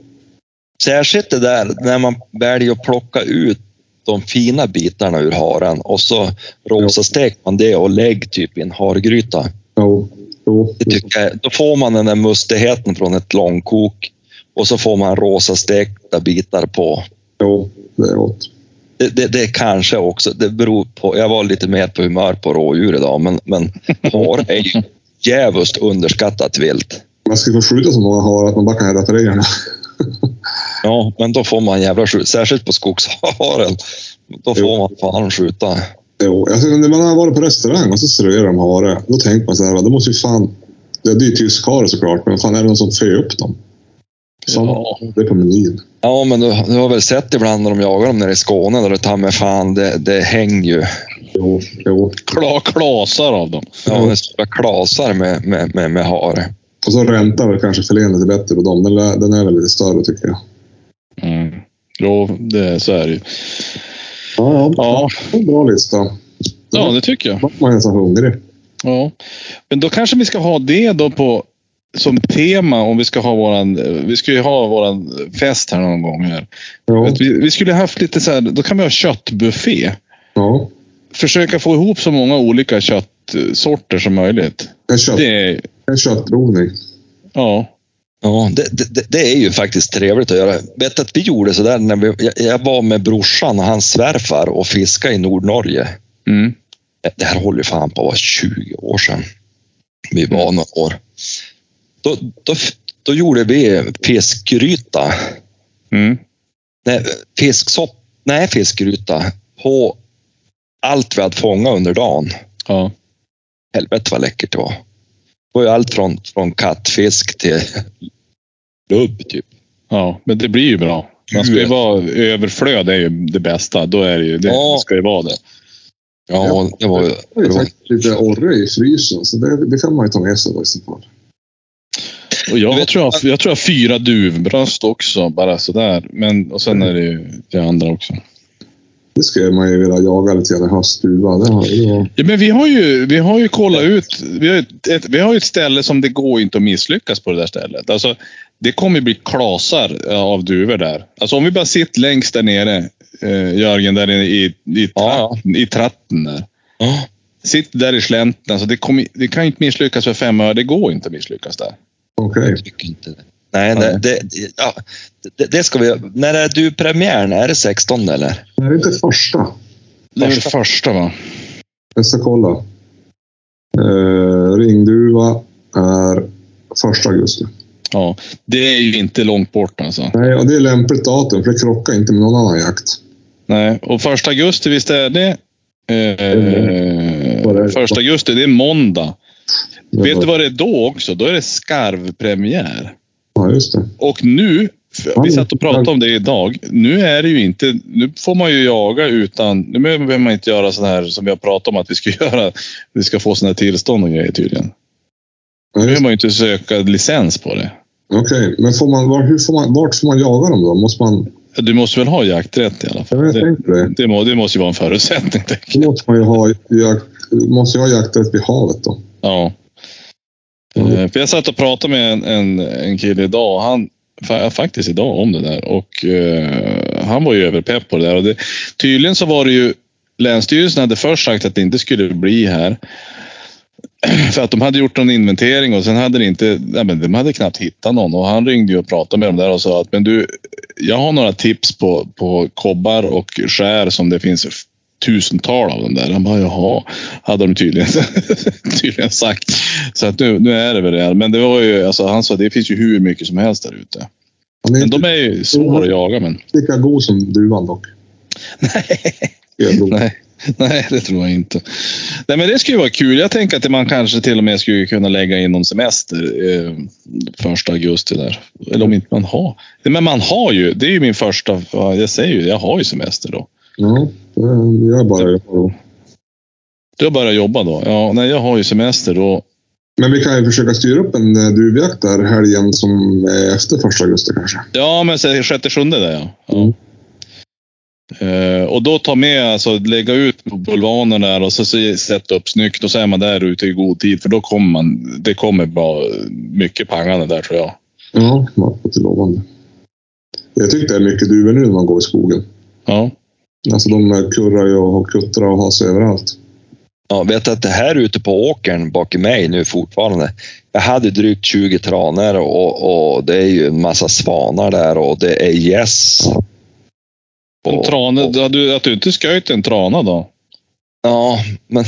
Särskilt det där när man väljer att plocka ut de fina bitarna ur haren och så rosastek man det och lägg typ i en hargryta. Jo, jo. Det tycker jag, då får man den där mustigheten från ett långkok och så får man rosa stekta bitar på. jo, det är gott. Det, det, det kanske också, det beror på, jag var lite mer på humör på rådjur idag, men, men [laughs] hare är ju djävulskt underskattat vilt. Man ska få skjuta så många har att man bara kan hälla treorna. [laughs] Ja, men då får man jävla skjut, särskilt på skogsharen. Då får Jo. man fan skjuta. Jo, alltså, när man har varit på restaurang och så serverar de hare, då tänker man så här, då måste ju fan... Det det är ju tyskhare såklart, men fan är det någon som för upp dem? Som, Ja. Det är på menyn. Ja, men du, du har väl sett ibland när de jagar dem nere i Skåne, där det tar med fan, det, det hänger ju. Jo, jo. Kla, klasar av dem. Ja, det är stora klasar med, med, med, med hare. Och så räntar väl kanske filén lite bättre på dem. Den är väl lite större tycker jag. Jo, det, så är det ju. Ja, ja. Ja. Bra lista. Ja, det tycker jag. Man nästan hungrig. Ja. Men då kanske vi ska ha det då på som tema om vi ska ha våran, vi ska ju ha våran fest här någon gång här. Ja. Vi, vi skulle haft lite så här, då kan vi ha köttbuffé. ja. Försöka få ihop så många olika köttsorter som möjligt. En, kött, Det är, en köttprovning. ja. Ja, det, det- det, är ju faktiskt trevligt att göra. Vet att vi gjorde så där när vi, jag, jag var med brorsan och hans svärfar och fiskade i Nordnorge. Mm. Det här håller ju fan på att vara 20 år sedan. Vi var några år. Då, då, då gjorde vi fiskgryta. Mm. Nej, fisksopp. Nej, fiskgryta. På allt vi hade fångat under dagen. Ja. Helvete vad läckert det var. Var ju allt från, från kattfisk till lubb typ. ja, men det blir ju bra. Man ska ju vara, överflöd är ju det bästa. Då är det ju, det Ja. ska ju vara det. Ja, det var ju... Det faktiskt lite orre i frysen, så det, det kan man ju ta med sig då i så fall. Och jag, vet- tror jag, jag tror jag har fyra duvbröst också, bara sådär. Men, och sen är det ju det andra också. Det skulle man ju vilja jaga lite grann i höstduva. Det har ju... Ja, men vi har ju, vi har ju kollat ut. Vi har ju ett, vi har ett ställe som det går inte att misslyckas på det där stället. Alltså, det kommer bli klasar av duvor där. Alltså om vi bara sitter längst där nere, eh, Jörgen, där i, i, i, Ja, i tratten där. Ja, Sitt där i slänten. Alltså det, kommer, det kan inte misslyckas för fem öre. Det går inte att misslyckas där. Okej. det. Nej, det, det, ja, det, det ska vi... När är du premiären? Är det 16 eller? Det är inte första. Det är väl Första. va? Jag ska kolla. Eh, ringduva är första augusti. Ja. Det är ju inte långt bort alltså. Nej, och det är lämpligt datum för det krockar inte med någon annan jakt. Nej, och första augusti, visst är det? Eh, första augusti, det är måndag. Vet du vad det är då också? Då är det skarvpremiär. Ja, just det. Och nu, vi satt och pratade om det idag. Nu är det ju inte, nu får man ju jaga utan, nu behöver man inte göra sådana här som vi har pratat om att vi ska [laughs] göra. Vi ska få sådana här tillstånd och grejer tydligen. Nu behöver man ju inte söka licens på det. Okej, men får man, var, hur får man, vart får man jaga dem då? Måste man... Du måste väl ha jakträtt i alla Jag fall? vet Det, det. det, må, det måste ju vara en förutsättning. jag. Då måste man ju ha, jakt, måste ju ha jakträtt vid havet då. Ja. Mm. Eh, för jag satt och pratade med en, en, en kille idag. Han, faktiskt idag om det där. Och uh, han var ju överpepp på det där. Och det, tydligen så var det ju Länsstyrelsen hade först sagt att det inte skulle bli här. [clears throat] För att de hade gjort någon inventering och sen hade det inte, nej men de hade knappt hittat någon. Och han ringde ju och pratade med dem där och sa att men du, jag har några tips på, på kobbar och skär som det finns tusental av dem där. Han bara jaha, hade de tydligen, [laughs] tydligen sagt. Så att nu, nu är det väl det. Men det var ju, alltså han sa det finns ju hur mycket som helst där ute. Men de inte är ju svåra att jaga men. lika god som duvan dock. Nej, nej, det tror jag inte. Nej, men det skulle vara kul. Jag tänker att man kanske till och med skulle kunna lägga in någon semester eh, första augusti där. Eller om inte man har. Men man har ju. Det är ju min första. ja, Jag säger ju, jag har ju semester då. Ja, det- jag bara jobbar. Du har börjat jobba då? Ja, nej, jag har ju semester då. Men vi kan ju försöka styra upp en eh, duvjakt där helgen som är efter första augusti kanske. Ja, men sjätte, sjunde där ja. ja. Mm. Eh, och då ta med, alltså lägga ut på bulvanen där och så, så sätta upp snyggt och så är man där ute i god tid för då kommer man, det kommer bara mycket pangande där tror jag. Ja, det låter lovande. Jag tycker det är mycket duvor nu när man går i skogen. Ja. Alltså de kurrar ju och kuttrar och har sig överallt. Ja, vet att det här ute på åkern bak i mig nu fortfarande. Jag hade drygt 20 tranor och, och det är ju en massa svanar där och det är gäss. Trane, att du, att du inte sköt en trana då? Ja, men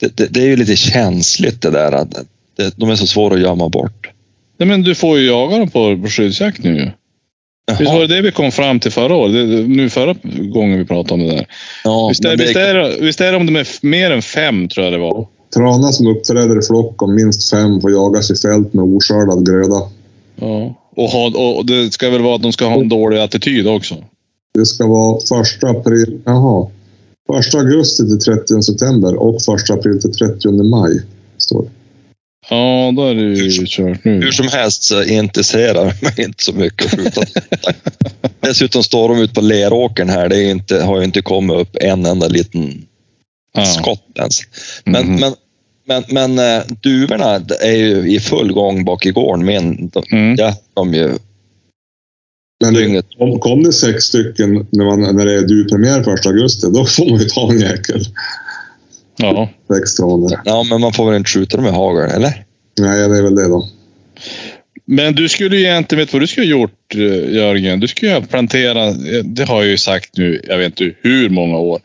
det, det, det är ju lite känsligt det där. Att det, de är så svåra att gömma bort. Nej, men du får ju jaga dem på, på skyddsjakt nu ju. Visst var det det vi kom fram till förra året? Det, nu förra gången vi pratade om det där. Ja, visst, är, det- visst, är, det- visst är det om de är mer än fem, tror jag det var? Trana som uppträder i flock om minst fem får jagas i fält med oskördad gröda. Ja. Och, ha, och det ska väl vara att de ska ha en dålig attityd också? Det ska vara första april... Jaha. Första augusti till 30 september och första april till 30 maj. Står det. Ja, då är det ju kört nu. Hur som helst så intresserar det mig inte så mycket att skjuta. [laughs] Dessutom står de ute på leråkern här. Det är inte, har ju inte kommit upp en enda liten Ja. skott ens. Men, Mhm. men, men, men eh, duvorna är ju i full gång bak i gården. Men de, Mm. ja, de ju Men det, om kom det sex stycken när, man, när det är du-premiär första augusti, då får man ju ta en jäkel. Ja. Sex tranor. Ja, men man får väl inte skjuta dem med hagel, eller? Nej, det är väl det då. Men du skulle ju egentligen, vet vad du skulle ha gjort eh, Jörgen? Du skulle ju ha planterat, eh, det har jag ju sagt nu, jag vet inte hur många år.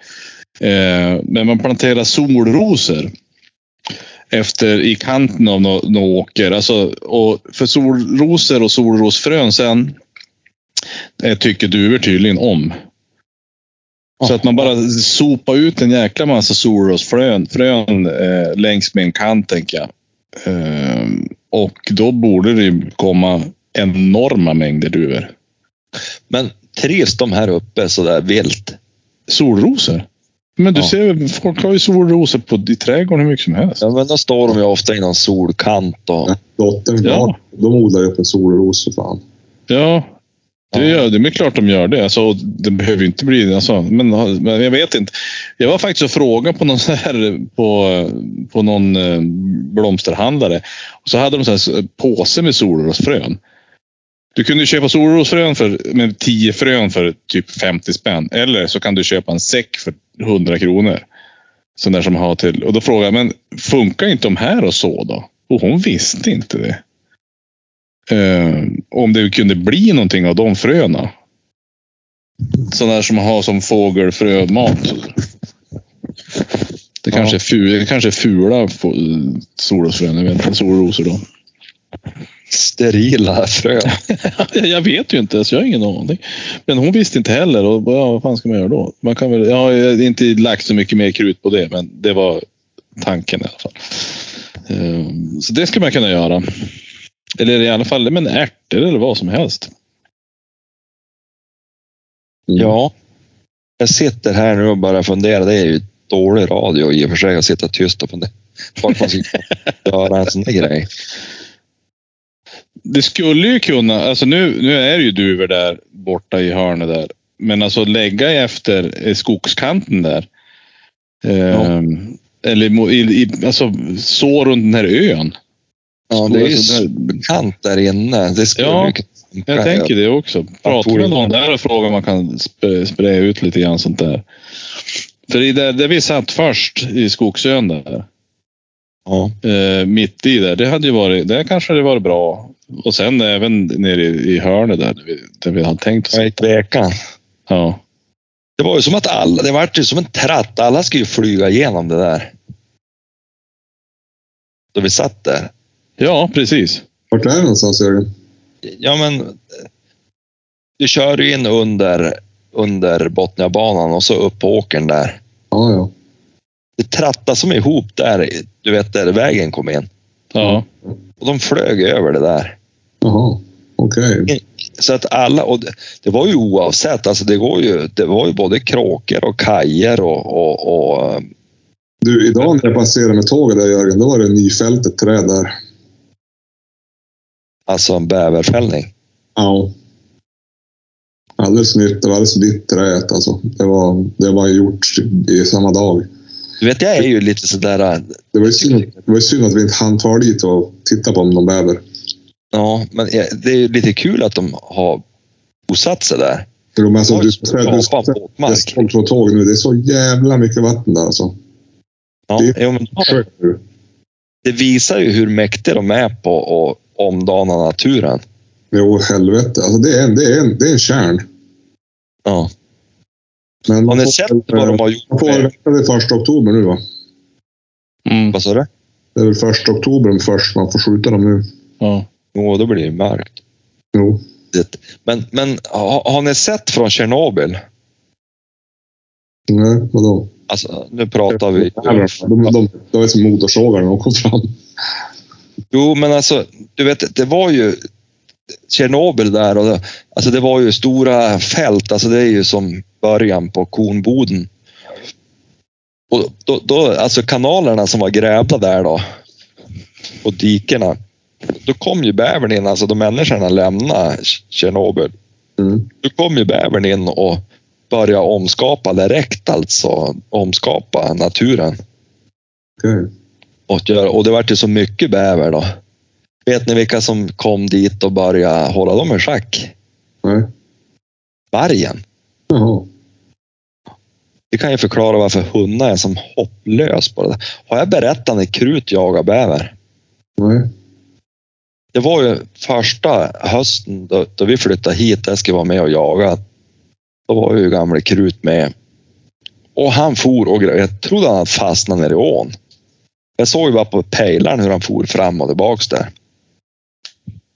Eh, men man planterar solrosor. Efter i kanten av någon nå åker. Alltså, och för solrosor och solrosfrön sen eh, tycker duvor tydligen om. Så att man bara sopar ut en jäkla massa solrosfrön frön, eh, längs med en kant, tänker jag. Eh, och då borde det komma enorma mängder duvor. Men trivs de här uppe så där vilt? Solrosor? Men du Ja. ser folk har ju solrosor på, i trädgården hur mycket som helst. Ja, men då står de ju ofta i någon solkant och... Dottern, Ja. ja. de odlar ju upp en solros för fan. Ja, det, gör, det är klart de gör det. Alltså, det behöver ju inte bli... Alltså, men, men jag vet inte. Jag var faktiskt och frågade på någon, [laughs] så här, på, på någon eh, blomsterhandlare. Och så hade de så här påse med solrosfrön. Du kunde köpa solrosfrön för, med 10 frön för typ 50 spänn. Eller så kan du köpa en säck för 100 kronor. Sån där som har till. Och då frågade jag, men funkar inte de här och så då? Och hon visste inte det. Eh, om det kunde bli någonting av de fröna. Sådana där som man har som fågelfrömat. Det kanske, är ful, det kanske är fula solrosfrön. Jag vet inte. Solrosor då. Sterila frön. [laughs] jag vet ju inte. Så jag har ingen aning. Men hon visste inte heller. Och ja, vad fan ska man göra då? Man kan väl, jag har inte lagt så mycket mer krut på det. Men det var tanken i alla fall. Eh, Så det ska man kunna göra. Eller i alla fall men ärtor eller vad som helst. Mm. Ja. Jag sitter här nu och bara funderar. Det är ju dålig radio i och för sig att sitta tyst och fundera. Vart man ska [laughs] göra en sån där grej. Det skulle ju kunna, alltså nu, nu är det ju duvor där borta i hörnet där. Men alltså lägga efter skogskanten där. Ehm, Eller i, i, alltså så runt den här ön. Ja, det är ju Alltså, kant där inne. Det skulle Ja. Jag tänker det också. Prata med någon där och fråga om man kan sp- spraya ut lite grann sånt där. För i det, det vi satt först i skogsön där. Ja. Eh, mitt i där. Det hade ju varit, det kanske hade varit bra. Och sen även nere i, i hörnet där. Där vi, där vi hade tänkt oss. Ja. Ja. Det var ju som att alla, det var ju som en tratt. Alla skulle ju flyga igenom det där. Då vi satt där. Ja, precis. Vart är det någonstans Jörgen? Ja, men du kör ju in under, under Botniabanan och så upp på åkern där. Ja, ja. Det trattade som ihop där, du vet där vägen kom in. Ja. Och de flög över det där. Jaha, okej. Så att alla, och det, det var ju oavsett, alltså det, går ju, det var ju både kråkor och kajer och, och, och Du, idag när jag passerade med tåget där Jörgen, då var det nyfältet träd där. Alltså en bäverfällning. Ja. Alldeles nytt. Det var alldeles vitt träet alltså. Det var, det var gjort i samma dag. Du vet, jag är ju lite sådär, eh, Det var ju synd, det var synd att vi inte hann fara dit och titta på om någon bäver. ja, men det är ju lite kul att de har bosatt sig där. Jo, men alltså, du, du, du, våtmark. du, på tåg nu. Det är så jävla mycket vatten där alltså. Ja, det- jo, men det visar ju hur mäktiga de är på att omdana naturen. Jo, helvete. Alltså, det, är en, det, är en, det är en kärn. Ja. Men Har man ni får sett vad de eh, har gjort? Man får med- vänta till första oktober nu va? Mm. Vad sa du? Det är väl första oktober först man får skjuta dem nu. Ja. Jo, då blir det mörkt. Jo. Det- Men, men har, har ni sett från Tjernobyl? Nej, vadå? Alltså, nu pratar vi... De, de, de, de är som motorsågar när de kom fram. Jo, men alltså, du vet, det var ju Tjernobyl där och det, alltså det var ju stora fält. Alltså det är ju som början på Kornboden. Och då, då, alltså kanalerna som var grävda där då och dikena. Då kom ju bävern in, alltså då människorna lämnade Tjernobyl. Mm. Då kom ju bävern in och började omskapa direkt alltså. Omskapa naturen. Okej. Och, göra, och det vart ju så mycket bäver då. Vet ni vilka som kom dit och började hålla dem i schack? Nej. Vargen. Jaha. Det kan ju förklara varför hundar är som hopplös på det där. Har jag berättat när Krut jagar bäver? Nej. Det var ju första hösten då, då vi flyttade hit, jag skulle vara med och jaga. Då var ju gamle Krut med. Och han for och jag trodde han hade fastnat nere i ån. Jag såg ju bara på pejlaren hur han for fram och tillbaks där.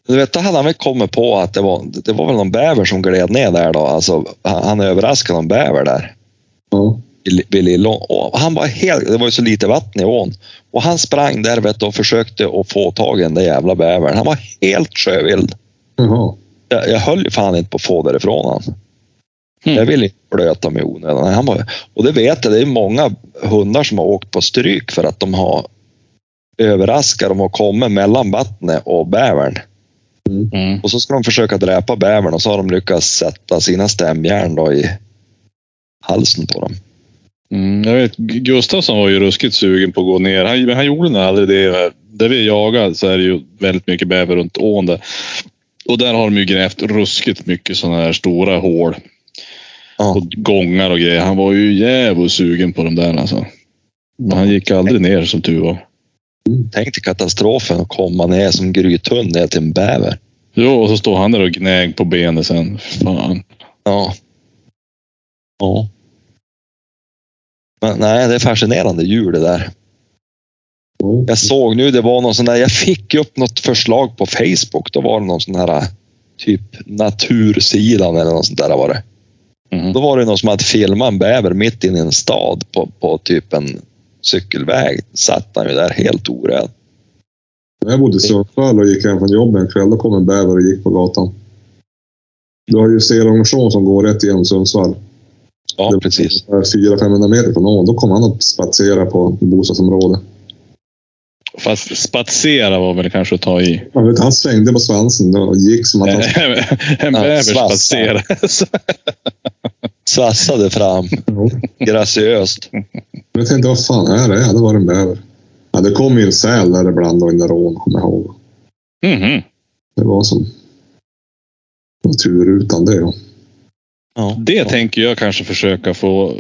Du vet, då hade han väl kommit på att det var, det var väl någon bäver som gled ner där då. Alltså, han, han överraskade någon bäver där Ja. vid Lillån. Han var helt, det var ju så lite vatten i ån. Och han sprang där vet du, och försökte att få tag i den där jävla bävern. Han var helt sjövild. Jaha. Jag, jag höll ju fan inte på att få därifrån han. Mm. Jag ville inte blöta mig onödan. Han var, och det vet jag, det är många hundar som har åkt på stryk för att de har överraskat. De har kommit mellan vattnet och bävern. Mm. Och så ska de försöka dräpa bävern och så har de lyckats sätta sina stämjärn då i halsen på dem. Mm, jag vet, Gu- Gustafsson var ju ruskigt sugen på att gå ner. Han, han gjorde nog aldrig det. Där vi jagar så är det ju väldigt mycket bäver runt ån där. Och där har de ju grävt ruskigt mycket sådana här stora hål. Ja. Och gångar och grejer. Han var ju jävligt sugen på de där alltså. Men han gick aldrig ner som tur var. Tänk dig katastrofen att komma ner som grythund ner till en bäver. Jo, och så står han där och gnäg på benet sen. Fan. Ja. Ja. Men nej, det är fascinerande djur det där. Ja. Jag såg nu, det var någon sån där, jag fick upp något förslag på Facebook. Då var det någon sån här typ natursidan eller något sånt där var det. Mhm. Då var det någon som hade filmat en bäver mitt inne i en stad på, på typ en cykelväg. Satt han ju där helt orädd. Jag bodde i Sundsvall och gick hem från jobbet en kväll. Då kom en bäver och gick på gatan. Du har ju Selångersån som går rätt igenom Sundsvall. Ja, Det var precis. 400-500 meter från ån. Då kom han och spatserade på bostadsområdet. Fast spatsera var väl kanske att ta i. Man vet, han svängde på svansen och gick som att han... [laughs] en bäver spatserar. [laughs] Svassade fram, graciöst. Jag tänkte, vad fan är det? Det var en bäver. Ja, det kom ju en säl där ibland och i den där ån, kommer jag ihåg. Mhm. Det var som... Var tur utan det. Ja. Ja. Det tänker jag kanske försöka få,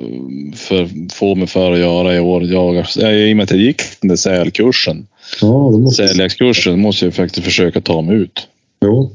för, få mig för att göra i år. Jag, I och med att jag gick den där sälkursen, Ja, måste... säljaktskursen, måste jag faktiskt försöka ta mig ut. Jo.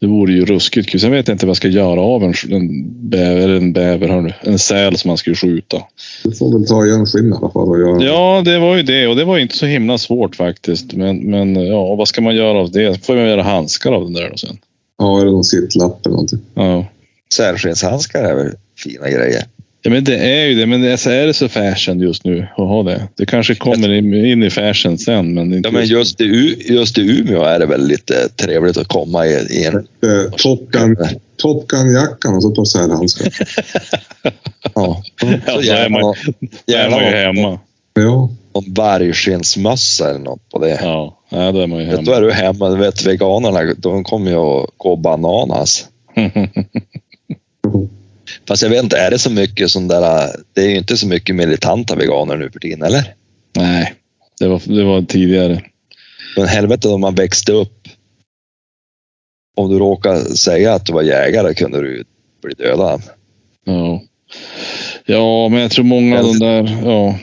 Det vore ju ruskigt kul. Sen vet jag inte vad jag ska göra av en, en bäver, en bäver, nu, en säl som man skulle skjuta. Du får väl ta igen skinn i alla fall och göra... Ja, det var ju det och det var inte så himla svårt faktiskt. Men, men ja, vad ska man göra av det? Får man göra handskar av den där då sen? Ja, eller någon sittlapp eller någonting. Ja. Sälskinnshandskar är väl fina grejer. Ja, men det är ju det. Men det är, det så fashion just nu att ha det. Det kanske kommer in, i fashion sen, men inte Ja, men just i, just i Umeå är det väl lite trevligt att komma i, i en... Eh, Top Gun, Top Gun-jackan och så på sälhandskar. [laughs] Ja. Ja, Så man, någon, då är man ju hemma. Ja. någon vargskinnsmössa eller något på det. Ja, ja då är man ju Då hemma. är du hemma. Du vet veganerna, de kommer ju att gå bananas. [laughs] Fast jag vet inte, är det så mycket sån där... Det är ju inte så mycket militanta veganer nu för tiden, eller? Nej, det var, det var tidigare. Men helvete om man växte upp. Om du råkar säga att du var jägare kunde du bli dödad. Ja. ja, men jag tror många av de där... Ja.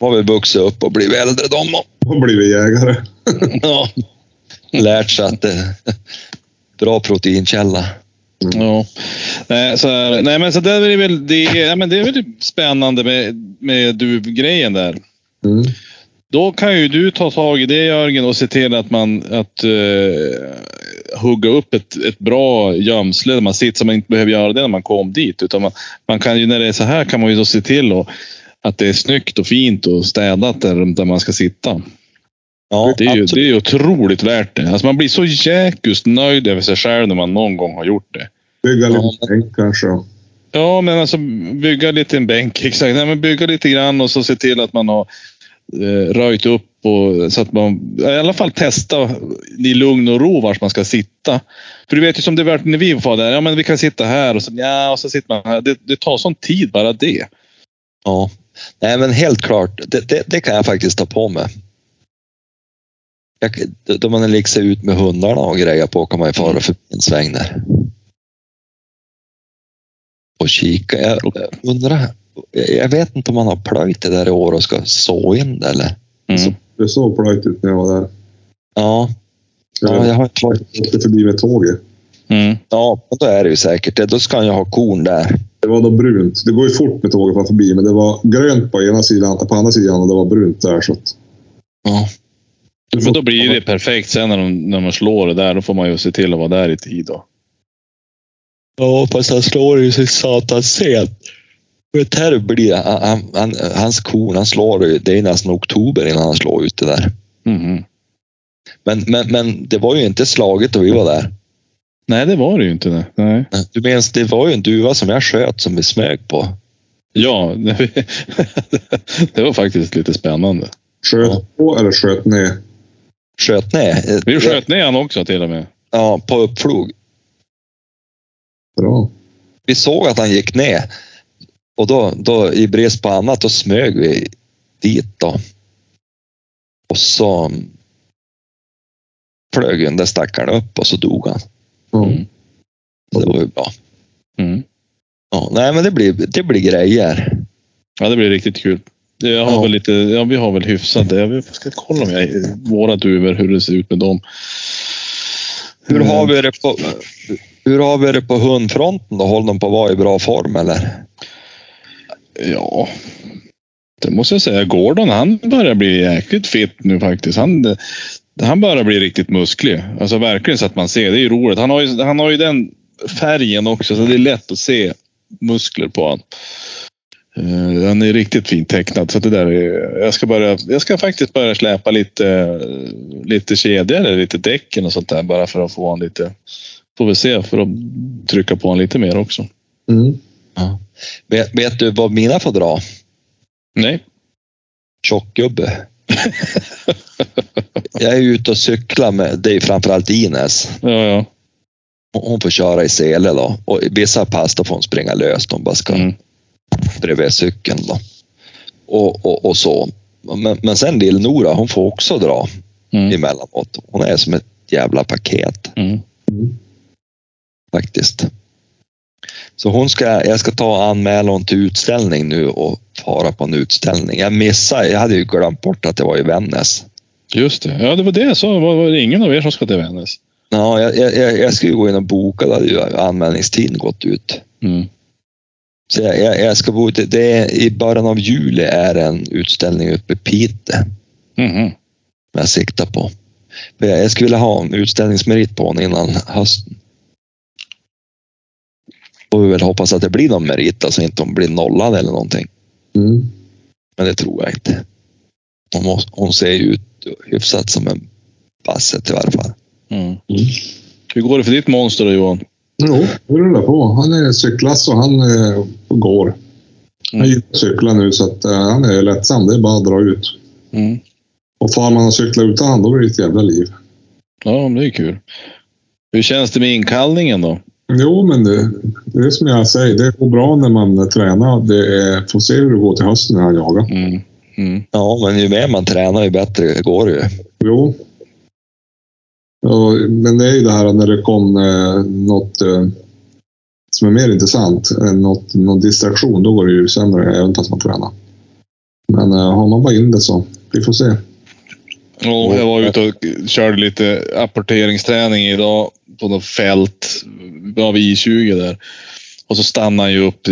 Har väl vuxit upp och blivit äldre de och Och blivit jägare. [laughs] ja. lärt sig att det är bra proteinkälla. Ja. Nej, så här, nej, men så där är det väl, det, ja, men det är väl spännande med, med duvgrejen där. Mm. Då kan ju du ta tag i det Jörgen och se till att man att, uh, hugga upp ett, ett bra gömsle där man sitter så man inte behöver göra det när man kom dit. Utan man, man kan ju när det är så här kan man ju då se till och, att det är snyggt och fint och städat där, där man ska sitta. Ja, Det är, ju, absolut. det är otroligt värt det. Alltså man blir så jäkust nöjd över sig själv när man någon gång har gjort det. Bygga Ja, lite bänk kanske. Ja, men alltså bygga lite en bänk. Exakt. Nej, men bygga lite grann och så se till att man har eh, röjt upp och så att man i alla fall testa i lugn och ro vart man ska sitta. För du vet ju som det vart när vi var där. Ja, men vi kan sitta här och så, ja, och så sitter man här. Det, det tar sån tid bara det. Ja. Nej, men helt klart. Det, det, det kan jag faktiskt ta på mig. Jag, då man liksom ut med hundarna och grejer på kan man ju fara förbi en sväng där. Och kika. Jag, jag undrar. Jag jag vet inte om man har plöjt det där i år och ska så in det eller? Mm. Det såg plöjt ut när jag var där. Ja, Jag ja jag har inte varit. åkte förbi med tåget. Mm. Ja, då är det ju säkert det. Då ska han ju ha korn där. Det var då brunt. Det går ju fort med tåget var förbi, men det var grönt på ena sidan, på andra sidan och det var brunt där. Så att, Ja. Men då blir det perfekt sen när, de, när man slår det där. Då får man ju se till att vara där i tid då. Ja, fast han slår ju sig satans sent. Vet här blir han, han, han, hans korn, han slår ju, det är nästan oktober innan han slår ut det där. Mhm. Men, men, men det var ju inte slaget då vi var där. Nej, det var det ju inte. Det. Nej. Du minns, det var ju en duva som jag sköt som vi smög på. Ja, [laughs] det var faktiskt lite spännande. sköt Ja. på eller sköt ner. Sköt ner. Vi sköt ner han också till och med. Ja, på uppflog. Bra. Vi såg att han gick ner. Och då, då i brist på annat, då smög vi dit då. Och så flög den där stackaren upp och så dog han. Mm. Så det var ju bra. Mm. Ja, nej, men det blir, det blir grejer. Ja, det blir riktigt kul. Jag har Ja. väl lite, ja, vi har väl hyfsat det. Jag ska kolla om jag, våra duvor, hur det ser ut med dem. Hur Mm. har vi det på, hur har vi det på hundfronten då? Håller de på att vara i bra form eller? Ja, det måste jag säga. Gordon, han börjar bli jäkligt fit nu faktiskt. Han, han börjar bli riktigt musklig. Alltså verkligen så att man ser. Det är ju roligt. Han har ju, han har ju den färgen också, så det är lätt att se muskler på honom. Uh, han är riktigt fint tecknad. Så det där är, jag, ska börja, jag ska faktiskt börja släpa lite, lite kedjor lite däcken och sånt där bara för att få honom lite... Får vi se för att trycka på honom lite mer också. Mm. Ja. Vet, vet du vad mina får dra? Nej. Tjockgubbe. jag är ute och cyklar med, det är framförallt Ines. Ja, ja. Hon får köra i sele då. Och i vissa pass då får hon springa löst. Hon bara ska Mm. bredvid cykeln då. Och, och, och så. Men, men sen Lill-Nora, hon får också dra Mm. emellanåt. Hon är som ett jävla paket Mm. Mm. faktiskt. Så hon ska, jag ska ta anmälan till utställning nu och fara på en utställning. Jag missade, jag hade ju glömt bort att det var i Vännäs. Just det. Ja, det var det sa. Var, var det ingen av er som ska till Vännäs? Ja, jag, jag, jag skulle gå in och boka, då hade ju anmälningstiden gått ut. Mm. Så jag, jag, jag ska bo ute, det är, i början av juli är en utställning uppe i Piteå som jag siktar på. Jag, jag skulle vilja ha en utställningsmerit på den innan hösten. Får vi väl hoppas att det blir någon merit, alltså inte hon blir nollad eller någonting. Mm. Men det tror jag inte. Hon, måste, hon ser ju ut hyfsat som en basset i varje fall. Mm. Mm. Hur går det för ditt monster då Johan? Jo, det rullar på. Han är cyklas och han eh, går. Han Mm. gillar att cykla nu så att, eh, han är lättsam. Det är bara att dra ut. Mm. Och far man och cyklar utan han, då blir det ett jävla liv. Ja, det är kul. Hur känns det med inkallningen då? Jo, men det, det är som jag säger. Det går bra när man eh, tränar. Det är, får se hur det går till hösten när han jagar. Mm. Mm. Ja, men ju mer man tränar ju bättre går det ju. Jo. Och, men det är ju det här när det kom eh, något... Eh, som är mer intressant än något, någon distraktion, då går det ju sämre även fast man tränar. Men uh, har man bara in det så, vi får se. Och jag var ute och körde lite apporteringsträning idag på något fält av I20 där. Och så stannar han ju upp.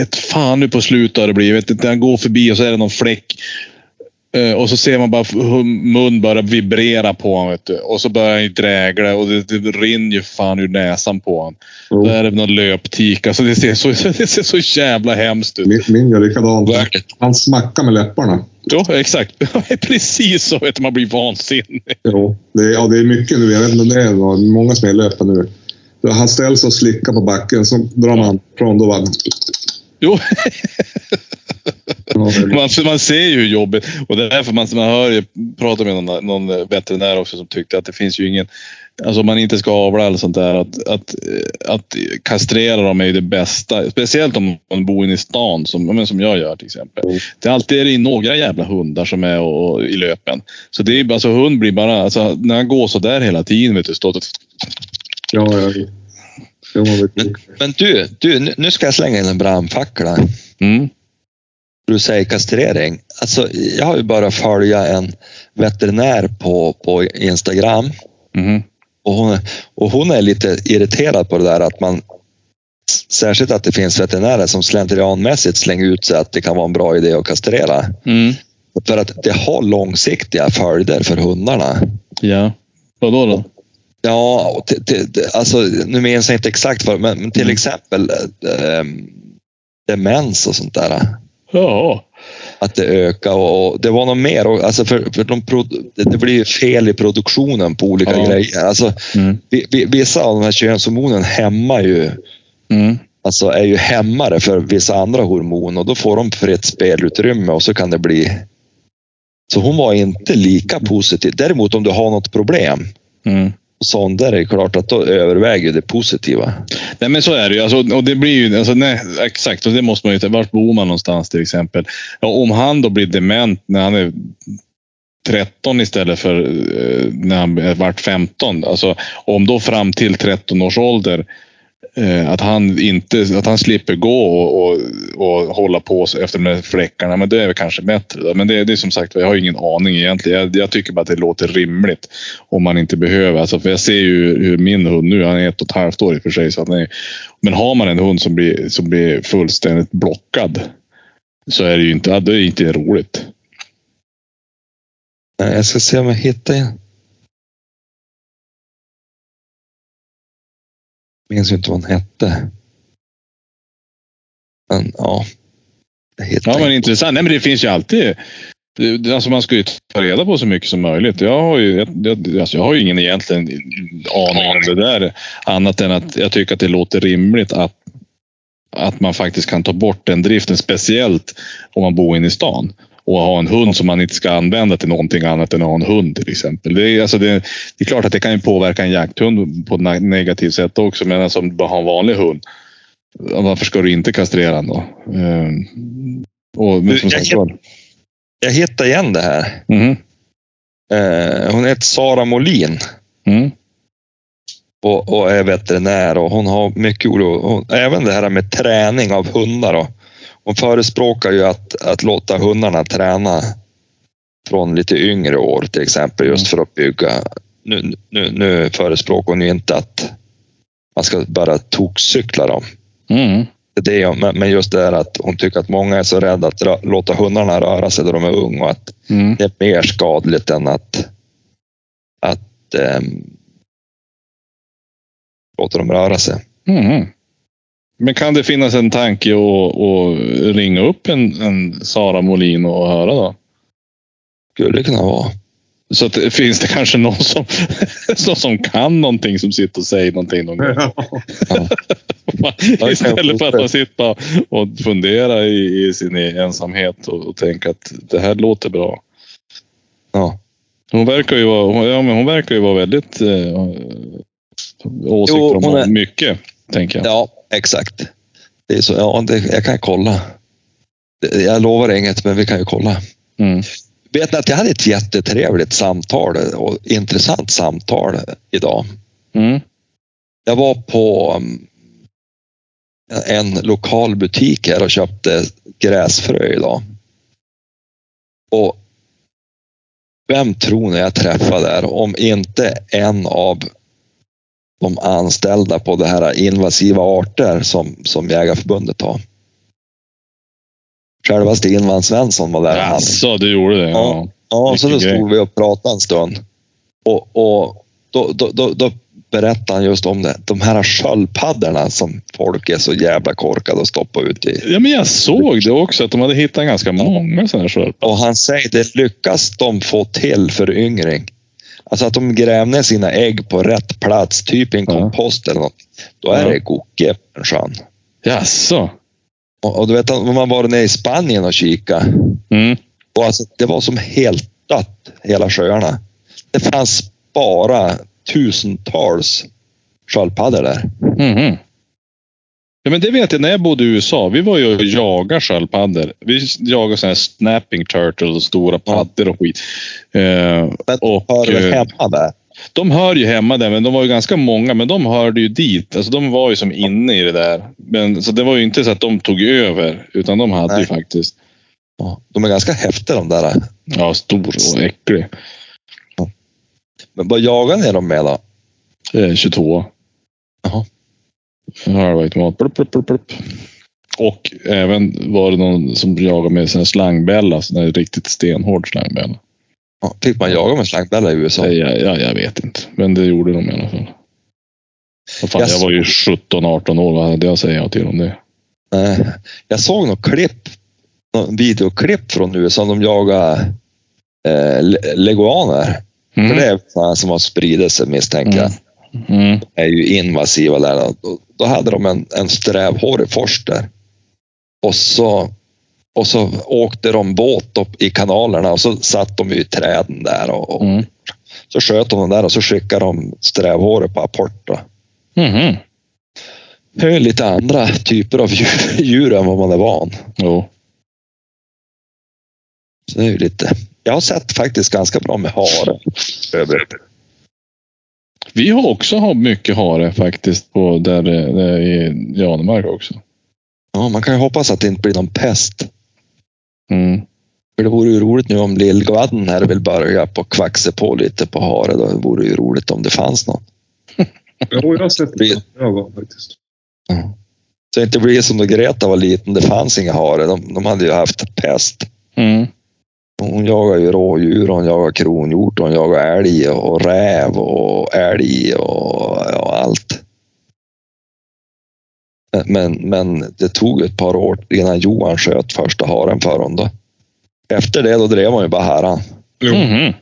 Ett fan nu på slutet har det blivit. Han går förbi och så är det någon fläck. Eh, och så ser man bara hur mun börjar vibrera på honom. Och så börjar han ju drägla och det, det rinner ju fan ur näsan på honom. Jo. Då är det någon löptik. Alltså det, ser så, [laughs] det ser så jävla hemskt ut. Min, min gör likadant. Han smackar med läpparna. Jo, exakt. [laughs] Precis så. Du, man blir vansinnig. Jo, det är, ja, det är mycket nu. Jag vet inte om det är många som är löpa nu. Han ställs och slickar på backen, så drar man från. Då bara, Jo, man, man ser ju hur jobbigt och det är därför man, man hör ju, pratar med någon, någon veterinär också som tyckte att det finns ju ingen, alltså om man inte ska avla eller sånt där, att, att, att kastrera dem är ju det bästa. Speciellt om man bor inne i stan som, men som jag gör till exempel. Mm. Det är alltid är det några jävla hundar som är och, och, i löpen. Så det är, alltså hund blir bara, alltså, när han går så där hela tiden, vet du, stått och, ja, ja. Men, men du, du, nu- ska jag slänga in en brandfackla. mm, Du säger kastrering. Alltså, jag har ju bara följa en veterinär på, på Instagram. mhm, Och hon, och hon är lite irriterad på det där att man Särskilt att det finns veterinärer som slentrianmässigt slänger ut sig att det kan vara en bra idé att kastrera. mm, För att det har långsiktiga följder för hundarna. ja. Vadå då? Ja, och t- t- alltså, nu minns jag inte exakt vad, men, men till exempel eh, eh, demens och sånt där. Ja. Att det ökar och, och det var något mer. Och, alltså för, för de, pro- det, det blir ju fel i produktionen på olika Ja. grejer. Alltså, Mm, vi, vi, vissa av de här könshormonen hämmar ju mm, alltså är ju hämmare för vissa andra hormon och då får de fritt spelutrymme och så kan det bli... Så hon var inte lika positiv. Däremot om du har något problem, mm sånt där är det klart att då överväger det positiva. Nej men så är det ju. Alltså, och det blir ju alltså, nej, exakt, och det måste man ju Vart bor man någonstans till exempel? Ja, om han då blir dement när han är 13 istället för eh, när han vart 15. Alltså, om då fram till 13 års ålder Eh, att han inte att han slipper gå och, och, och hålla på sig efter de där fläckarna. Men det är väl kanske bättre. Då. Men det, det är som sagt, jag har ingen aning egentligen. Jag, jag tycker bara att det låter rimligt om man inte behöver. Alltså, för jag ser ju hur min hund nu, han är ett och ett halvt år i och för sig. Så är, men har man en hund som blir, som blir fullständigt blockad så är det ju inte, det är inte roligt. Jag ska se om jag hittar Minns inte vad hon hette. Men ja. Ja, men intressant. Nej, men det finns ju alltid. Alltså man ska ju ta reda på så mycket som möjligt. Jag har ju, jag, alltså jag har ju ingen egentligen aning om det där. Annat än att jag tycker att det låter rimligt att, att man faktiskt kan ta bort den driften. Speciellt om man bor inne i stan. Och ha en hund som man inte ska använda till någonting annat än att ha en hund till exempel. Det är, alltså det, det är klart att det kan ju påverka en jakthund på ett ne- negativt sätt också. Men alltså om du bara har en vanlig hund. Varför ska du inte kastrera den då? Ehm, och, men som jag sagt var- Jag hittar igen det här. Mhm. Eh, hon heter Sara Molin Mm. och, och är veterinär och hon har mycket oro. Hon, även det här med träning av hundar. Då. Hon förespråkar ju att, att låta hundarna träna från lite yngre år till exempel just för att bygga. Nu, nu, nu förespråkar hon ju inte att man ska bara tokcykla dem. Mm. Det är, men men just det här att hon tycker att många är så rädda att rö- låta hundarna röra sig när de är unga och att Mm. det är mer skadligt än att, att ehm, låta dem röra sig. Mm. Men kan det finnas en tanke att, att ringa upp en, en Sara Molin och höra då? Skulle det kunna vara. Så att, finns det kanske någon som, [laughs] någon som kan någonting som sitter och säger någonting någon gång? [laughs] Istället för att man sitter och funderar i, i sin ensamhet och, och tänker att det här låter bra. Ja. Hon verkar ju vara, hon- ja, men hon verkar ju vara väldigt eh, åsikter om är- mycket, tänker jag. ja, exakt. Det är så, ja, det, jag kan kolla. Jag lovar inget, men vi kan ju kolla. Mm. Vet ni att jag hade ett jättetrevligt samtal och intressant samtal idag. Mm. Jag var på um, en lokal butik här och köpte gräsfrö idag. Och vem tror ni jag träffade där om inte en av de anställda på det här invasiva arter som, som Jägarförbundet har. Självaste Invan Svensson var där. Jaså, du gjorde det? Ja. Ja, så då stod vi och pratade en stund. Och, och då, då, då, då berättade han just om det. De här sköldpaddorna som folk är så jävla korkade att stoppa ut i. ja, men jag såg det också, att de hade hittat ganska många sådana här sköldpaddor. Och han säger det lyckas de få till föryngring. Alltså att de gräver ner sina ägg på rätt plats, typ i en kompost eller något. Då är det en sjön. Jaså? Och, och du vet, om man varit nere i Spanien och kika Mm. och alltså, det var som helt dött, hela sjöarna. Det fanns bara tusentals sköldpaddor där. Mhm. Ja, men det vet jag när jag bodde i USA. Vi var ju och jagade sköldpaddor. Vi jagade sådana här snapping turtles, stora paddor och skit. Eh, och, hör väl eh, hemma där. de hör ju hemma där, men de var ju ganska många. Men de hörde ju dit. Alltså, de var ju som inne i det där. Men, så det var ju inte så att de tog över, utan de hade Nej. ju faktiskt. De är ganska häftiga de där. Ja, stor och äcklig. Men vad jagar ni dem med då? Eh, 22. Jaha. Plupp. Och även var det någon som jagade med en slangbälla. Sån riktigt stenhård slangbälla. Ja, fick man jaga med slangbälla i USA? Ja, ja, jag vet inte. Men det gjorde de i alla fall. Fan, Jag jag var ju 17-18 år. Vad hade jag att säga till om det? Nej. Jag såg något klipp, någon videoklipp från USA. De jagar eh, le- leguaner. Mm. För det är sådana som har spridit sig misstänker jag. Mm. Är ju invasiva där. Då, då hade de en, en strävhårig forster. Och så, och så åkte de båt upp i kanalerna och så satt de ju i träden där. Och, och Mm. Så sköt de den där och så skickade de strävhåret på apport. Då. Mhm. Det är lite andra typer av djur, djur än vad man är van. Jo. Så det är ju lite... Jag har sett faktiskt ganska bra med hare. Vi har också haft mycket hare faktiskt på där, där i Janemark också. Ja, man kan ju hoppas att det inte blir någon pest. Mm. För det vore ju roligt nu om lillgvadden här vill börja på kvaxa på lite på hare. Då vore det ju roligt om det fanns något. Jo, jag har [laughs] sett det. Var faktiskt. Så det inte blir som då Greta var liten. Det fanns inga hare. De, de hade ju haft pest. Mm. Hon jagar ju rådjur, hon jagar kronhjort, hon jagar älg och räv och älg och ja, allt. Men, men det tog ett par år innan Johan sköt första haren för honom. Då. Efter det då drev han ju bara häran. Mhm.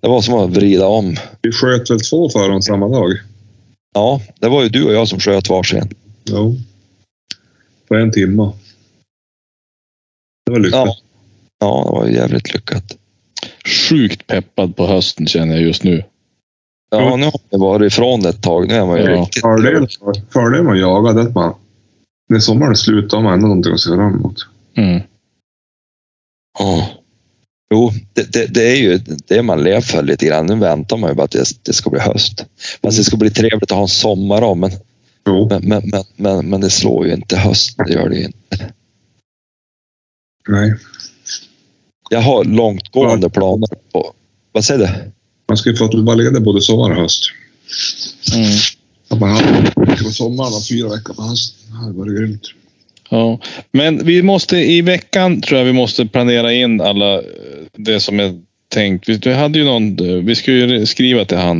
Det var som att vrida om. vi sköt väl två för dem samma dag? Ja, det var ju du och jag som sköt varsin. Jo. På en timme. Det var lyckat. Ja. Ja, det var ju jävligt lyckat. Sjukt peppad på hösten känner jag just nu. Ja, nu har vi varit ifrån det ett tag. Nu är man ju Ja. riktigt... Fördelen med att jaga det är att man... När sommaren är slut, då har man ändå någonting att se fram emot. Mm. Ja. Jo, det, det, det är ju det man lever för lite grann. Nu väntar man ju bara att det, det ska bli höst. Fast det ska bli trevligt att ha en sommar om, men, Jo. men, men, men, men, men det slår ju inte höst. Det gör det ju inte. Nej. Jag har långtgående planer på... Vad säger du? Man ska ju få att vara ledig både sommar och höst. Mm. En vecka på sommaren och fyra veckor på hösten. Det varit grymt. Ja, men vi måste i veckan tror jag vi måste planera in alla eh, det som är tänkt. Vi, vi hade ju någon, eh, vi ska ju skriva till han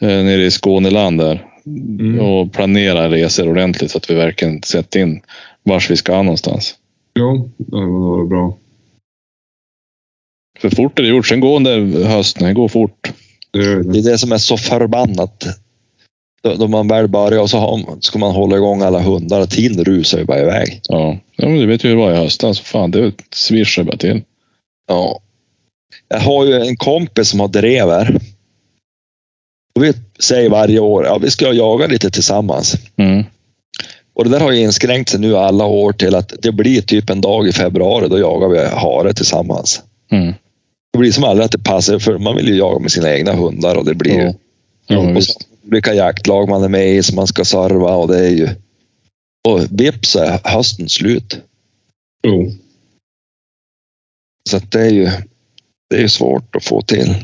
eh, nere i Skåneland där Mm. och planera resor ordentligt så att vi verkligen sätter in vars vi ska någonstans. Jo, det var bra. För fort är det gjort. Sen går den där hösten, den går fort. Det gör Det är det som är så förbannat. Då, då man väl börjar och så har, ska man hålla igång alla hundar tiden rusar ju bara iväg. Ja, ja men du vet ju hur det var i höstas. Fan, det svischar bara till. Ja. Jag har ju en kompis som har drever. Och vi säger varje år, ja vi ska jaga lite tillsammans. Mm. Och det där har ju inskränkt sig nu alla år till att det blir typ en dag i februari, då jagar vi hare tillsammans. Mm. Det blir som aldrig att det passar, för man vill ju jaga med sina egna hundar och det blir ju Ja. Och så olika jaktlag man är med i som man ska serva och det är ju Och vips så är hösten slut. Jo. Så att det är ju det är ju svårt att få till.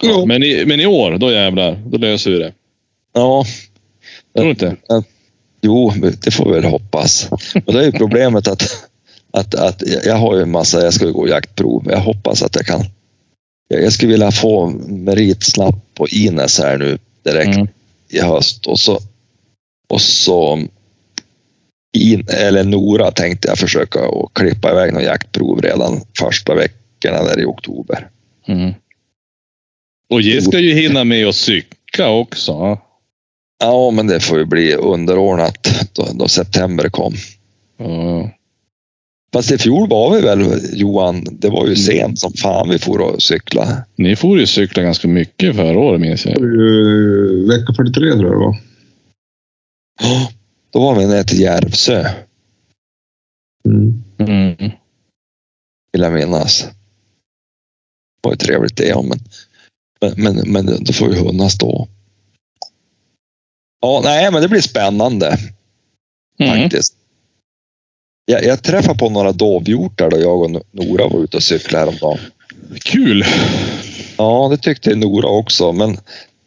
Ja, men, i, men i år, då jävlar. Då löser vi det. Ja, Tror du inte? jo, det får vi väl hoppas. Men det är ju problemet att, att, att jag har ju en massa, jag ska ju gå jaktprov. Jag hoppas att jag kan. Jag skulle vilja få merit snabbt på Ines här nu direkt Mm. i höst och så och så in, eller Nora tänkte jag försöka att klippa iväg någon jaktprov redan första veckorna där i oktober. Mm. Och jag ska ju hinna med att cykla också. Ja, men det får ju bli underordnat då, då september kom. Ja. Fast i fjol var vi väl, Johan, det var ju sent som fan vi får och cykla. Ni får ju cykla ganska mycket förra året minns Det jag. var ju vecka 43 tror jag det var. Ja, Då var vi ner till Järvsö, Mm. Mm. vill jag minnas. Det var ju trevligt det, ja, men, men, men, men då får ju hundarna stå. Ja, nej, men det blir spännande Mm. faktiskt. Jag, jag träffade på några dovhjortar då jag och Nora var ute och cyklade häromdagen. Kul! Ja, det tyckte Nora också, men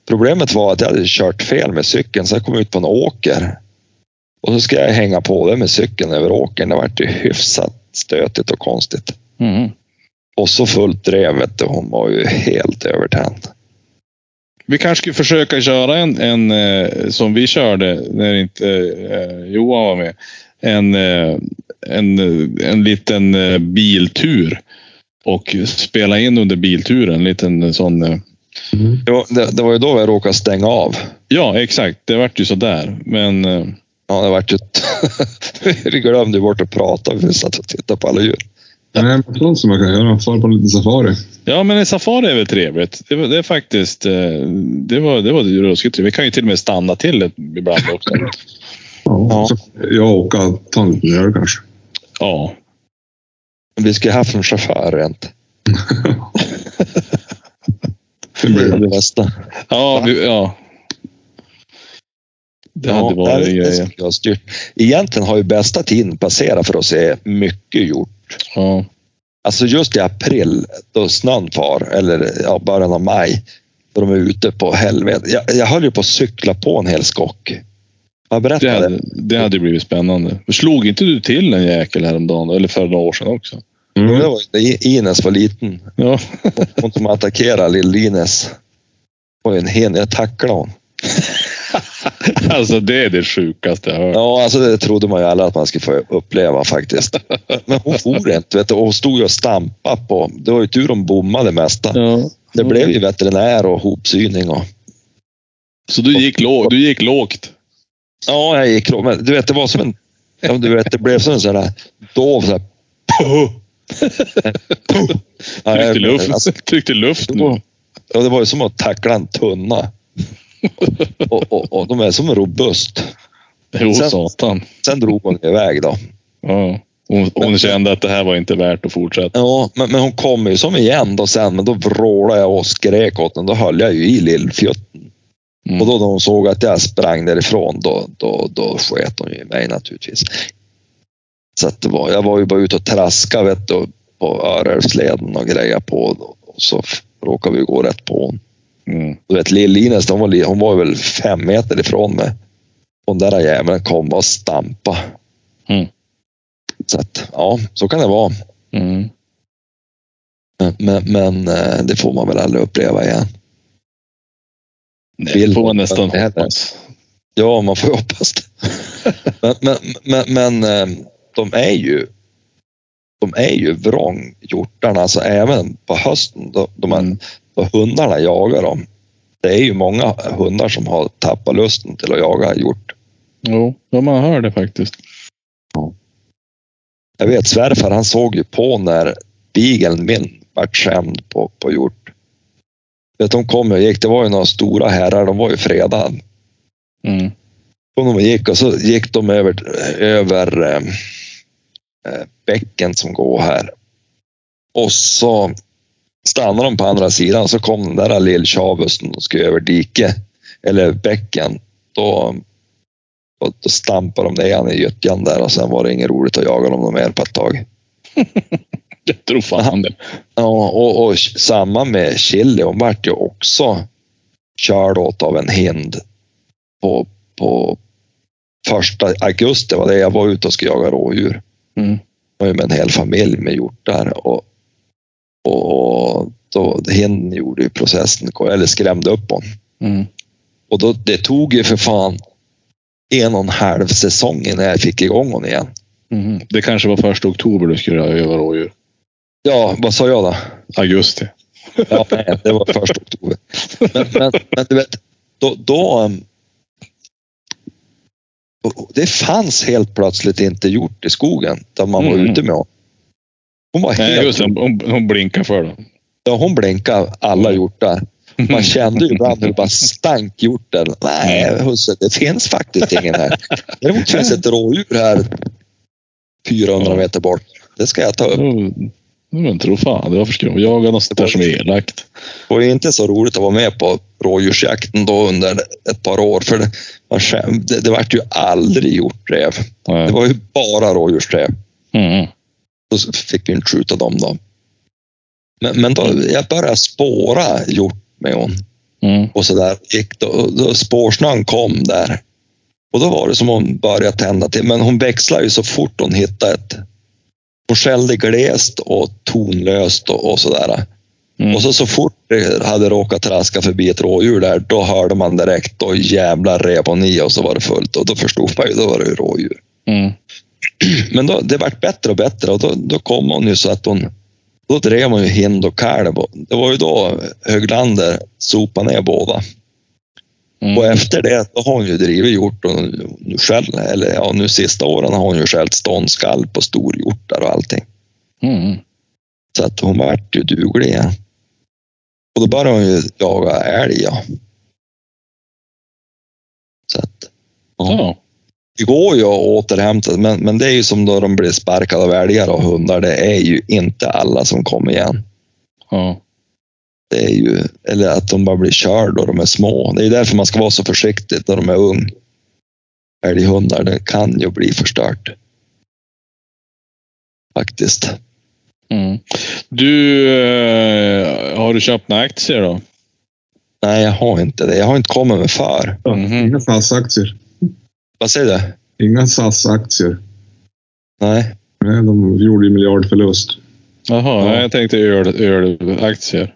problemet var att jag hade kört fel med cykeln så jag kom ut på en åker. Och så ska jag hänga på det med cykeln över åkern. Det vart ju hyfsat stötigt och konstigt. Mm. Och så fullt drevet och hon var ju helt övertänd. Vi kanske skulle försöka köra en, en eh, som vi körde när inte eh, Johan var med. En, eh, en, eh, en liten eh, biltur. Och spela in under bilturen. En liten sån... Eh, Mm. Det var, det, det var ju då jag råkade stänga av. ja, exakt. Det vart ju sådär. Men eh, Ja, det vart ju... [laughs] Vi glömde ju bort att prata. Vi satt och tittade på alla djur. Nej, men sånt som man kan göra. Fara på en liten safari. ja, men en safari är väl trevligt. Det, var- det är faktiskt... Eh, det var, det var ruskigt. Vi kan ju till och med stanna till det ibland också. Ja. Ja. Så jag åka och ta en liten öl kanske. Ja. Vi skulle haft en chaufför rent. Det blir är det bästa. Ja, vi, ja. Det hade Ja, varit grejer. skulle jag styrt. Egentligen har ju bästa tiden passerat för att se mycket hjort. Ja. Alltså just i april då snön far, eller ja, början av maj, då de är ute på helvete. Jag, jag höll ju på att cykla på en hel skock. Jag Det berättade. hade, det hade blivit spännande. Slog inte du till en jäkel häromdagen? Eller för några år sedan också? Det mm. var ju när Ines var liten. Ja. Hon som attackerade lill-Ines. var en hen. Jag tacklade hon. [laughs] alltså det är det sjukaste jag har hört. Ja, alltså det trodde man ju aldrig att man skulle få uppleva faktiskt. Men hon for inte, vet du. Och hon stod ju och stampade på. Det var ju tur de bommade mesta. Ja. Det blev ju veterinär och hopsyning och Så du gick, låg, du gick lågt? Ja, jag gick. Men du vet, det var som en... Ja, du vet, det blev som en sån där dov så här... [laughs] Ja, Tryckte luft, alltså, tryckte luft det, nu. var, ja, det var ju som att tackla en tunna. [laughs] Och, och, och de är som robust. Jo, sen- satan. Sen drog hon iväg då. Ja. Hon, hon kände att det här var inte värt att fortsätta. Ja, men, men hon kom ju som igen då sen. Men då vrålade jag och skrek åt henne. Då höll jag ju i lillfjutten. Mm. Och då när hon såg att jag sprang därifrån, då, då, då sket ju i mig naturligtvis. Så att det var, jag var ju bara ute och traska vet du, på Örälvsleden och grejer på. Och så råkade vi gå rätt på hon. Mm. Du vet, Lill-Ines, hon var, hon var väl fem meter ifrån mig. Och den där jäveln kom och stampa. Mm. Så att, ja, så kan det vara. Mm. Men, men, men eh, det får man väl aldrig uppleva igen. Nej, det får man nästan hoppas. Ja, man får [laughs] hoppas det. men men, men, men eh, de är ju de är ju vrång, hjortarna. Alltså även på hösten då, man, Mm. då hundarna jagar dem. Det är ju många hundar som har tappat lusten till att jaga hjort. Jo, ja, man hör det faktiskt. Jag vet svärfar, han såg ju på när bigeln min vart skämd på, på hjort. Vet, de kom och gick, det var ju några stora herrar, de var ju fredade. Mm. Och de gick och så gick de över, över eh, eh, bäcken som går här. Och så stannade de på andra sidan så kom den där lilltjavusen och skulle över dike eller bäcken. Då, Och då stampade de ner han i gyttjan där och sen var det inget roligt att jaga dem mer på ett tag. [laughs] Jag tror fan det. Ja, och, och samma med Chili. Hon vart ju också körd åt av en hind på, på första augusti var det jag var ute och skulle jaga rådjur. Mm. Jag var med en hel familj med hjortar och, och då, hinden gjorde ju processen, eller skrämde upp honom. Mm. Och då, det tog ju för fan en och en halv säsong innan jag fick igång honom igen. Mm. Det kanske var första oktober du skulle öva rådjur. Ja, vad sa jag då? Augusti. Ja, nej, det var första oktober. Men, men, men du vet, då, då um, det fanns helt plötsligt inte gjort i skogen där man var Mm. ute med honom. Hon var Nej, helt... just det. Hon, hon blinkar för dem. Ja, hon blinkade alla hjortar. Man kände ju ibland hur det bara stank hjorten. Nej, husse, det finns faktiskt ingen här. Däremot finns ett rådjur här 400 meter bort. Det ska jag ta upp. Men tro fan, varför ska de jaga något sånt där som är elakt? Det var ju inte så roligt att vara med på rådjursjakten då under ett par år. För det, man, det, det vart ju aldrig hjorträv. Det var ju bara rådjursräv. Mm. Då fick vi inte skjuta dem då. Men, men då, jag började spåra hjort med hon. Mm. och så där gick då, då spårsnön kom där. Och då var det som hon började tända till. Men hon växlade ju så fort hon hittade ett. Hon skällde glest och tonlöst och, och sådär. Mm. Och så, så fort det hade råkat traska förbi ett rådjur där, då hörde man direkt och jävlar rev hon i och så var det fullt. Och då förstod man ju, då var det ju rådjur. Mm. [clears throat] Men då, det vart bättre och bättre och då, då kom hon ju så att hon då drev hon ju hind och kalv. Och Det var ju då Höglander sopade ner båda. Mm. Och efter det då har hon ju drivit hjort och nu själv, eller ja, nu sista åren har hon ju skällt ståndskall på storhjortar och allting. Mm. Så att hon vart ju duglig igen. Och då började hon ju jaga älg. Ja. Så att, ja. Ja. Det går ju att återhämta men, men det är ju som då de blir sparkade av älgar och hundar. Det är ju inte alla som kommer igen. Ja. Det är ju, eller att de bara blir körda då de är små. Det är därför man ska vara så försiktig när de är ung. Älghundar, det kan ju bli förstört. Faktiskt. Mm. Du, eh, har du köpt några aktier då? Nej, jag har inte det. Jag har inte kommit med för. Mhm. Inga SAS-aktier. Vad säger du? Inga SAS-aktier. Nej. Nej, de gjorde ju miljardförlust. Jaha, Ja. jag tänkte öl, ölaktier.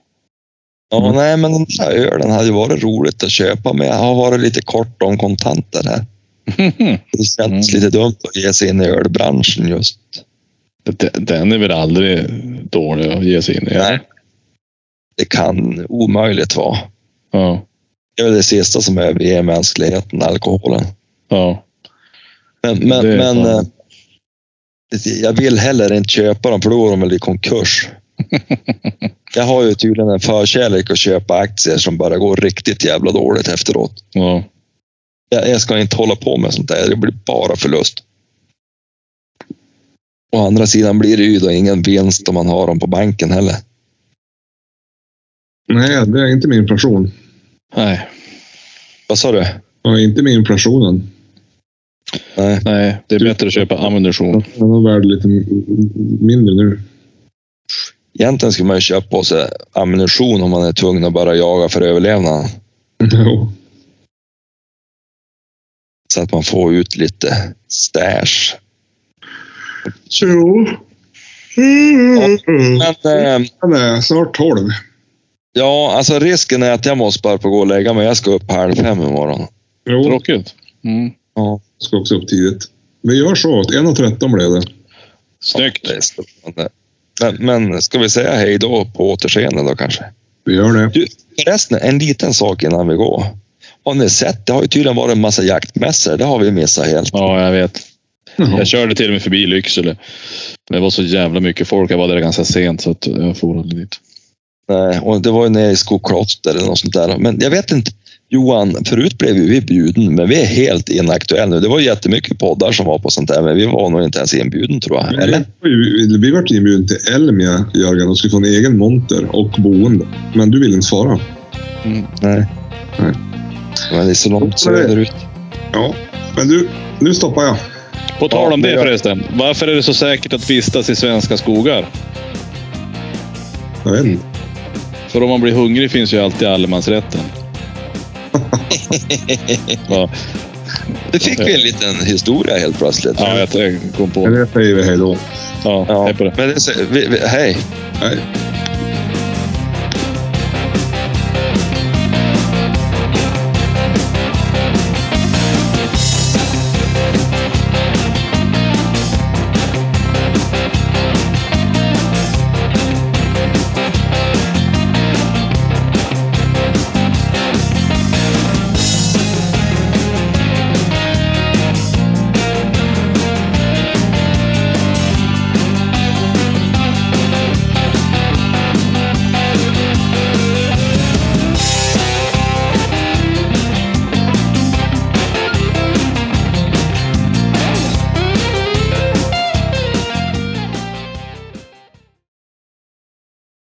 Ja, Mm. nej, men den där ölen hade ju varit roligt att köpa, men jag har varit lite kort om kontanter här. [laughs] Det känns Mm. lite dumt att ge sig in i ölbranschen just. Den- är väl aldrig dålig att ge sig in i? Nej. Det kan omöjligt vara. Ja. Det är det sista som överger mänskligheten, alkoholen. Ja. Men, men, men eh, jag vill heller inte köpa dem för då går de väl i konkurs. Jag har ju tydligen en förkärlek att köpa aktier som bara går riktigt jävla dåligt efteråt. ja. Jag, jag ska inte hålla på med sånt där. Det blir bara förlust. Å andra sidan blir det ju då ingen vinst om man har dem på banken heller. Nej, det är inte med inflation. Nej. Vad sa du? Ja, inte med inflationen. Nej. Nej, det är bättre att köpa ammunition. Den är värd lite mindre nu. Egentligen ska man ju köpa på sig ammunition om man är tvungen att bara jaga för överlevnad. Jo. Så att man får ut lite stash. Jo. Men eh, snart tolv. ja, alltså risken är att jag måste bara på gå och lägga mig. Jag ska upp halv fem imorgon. Jo, Tråkigt. Mm. Ja, ska också upp tidigt. Vi gör så. 1.13 blev det. Snyggt. det är strålande. Men, men ska vi säga hej då på återseende då kanske? Vi gör det. Du, förresten, en liten sak innan vi går. Har ni sett? Det har ju tydligen varit en massa jaktmässor. Det har vi missat helt. Ja, jag vet. Jaha. Jag körde till och med förbi Lycksele. Men det var så jävla mycket folk. Jag var där ganska sent så att jag for aldrig dit. Nej, och det var ju nere i Skokloster eller något sånt där. Men jag vet inte. Johan, förut blev vi bjuden, men vi är helt inaktuella nu. Det var jättemycket poddar som var på sånt där, men vi var nog inte ens inbjuden tror jag. Eller? Vi, vi vart inbjudna till Elmia, Jörgen, och skulle få en egen monter och boende. Men du vill inte svara. Nej. Nej. Men det är så långt söderut. Ja, Men du, nu stoppar jag. På tal om det förresten. Varför är det så säkert att vistas i svenska skogar? Jag vet inte. För om man blir hungrig finns ju alltid allemansrätten. Ja, Det fick vi en liten historia helt plötsligt. ja, jag jag kom på. Men det säger vi hej då. Ja, Ja, hej på det. men det, vi, vi, hej. Nej.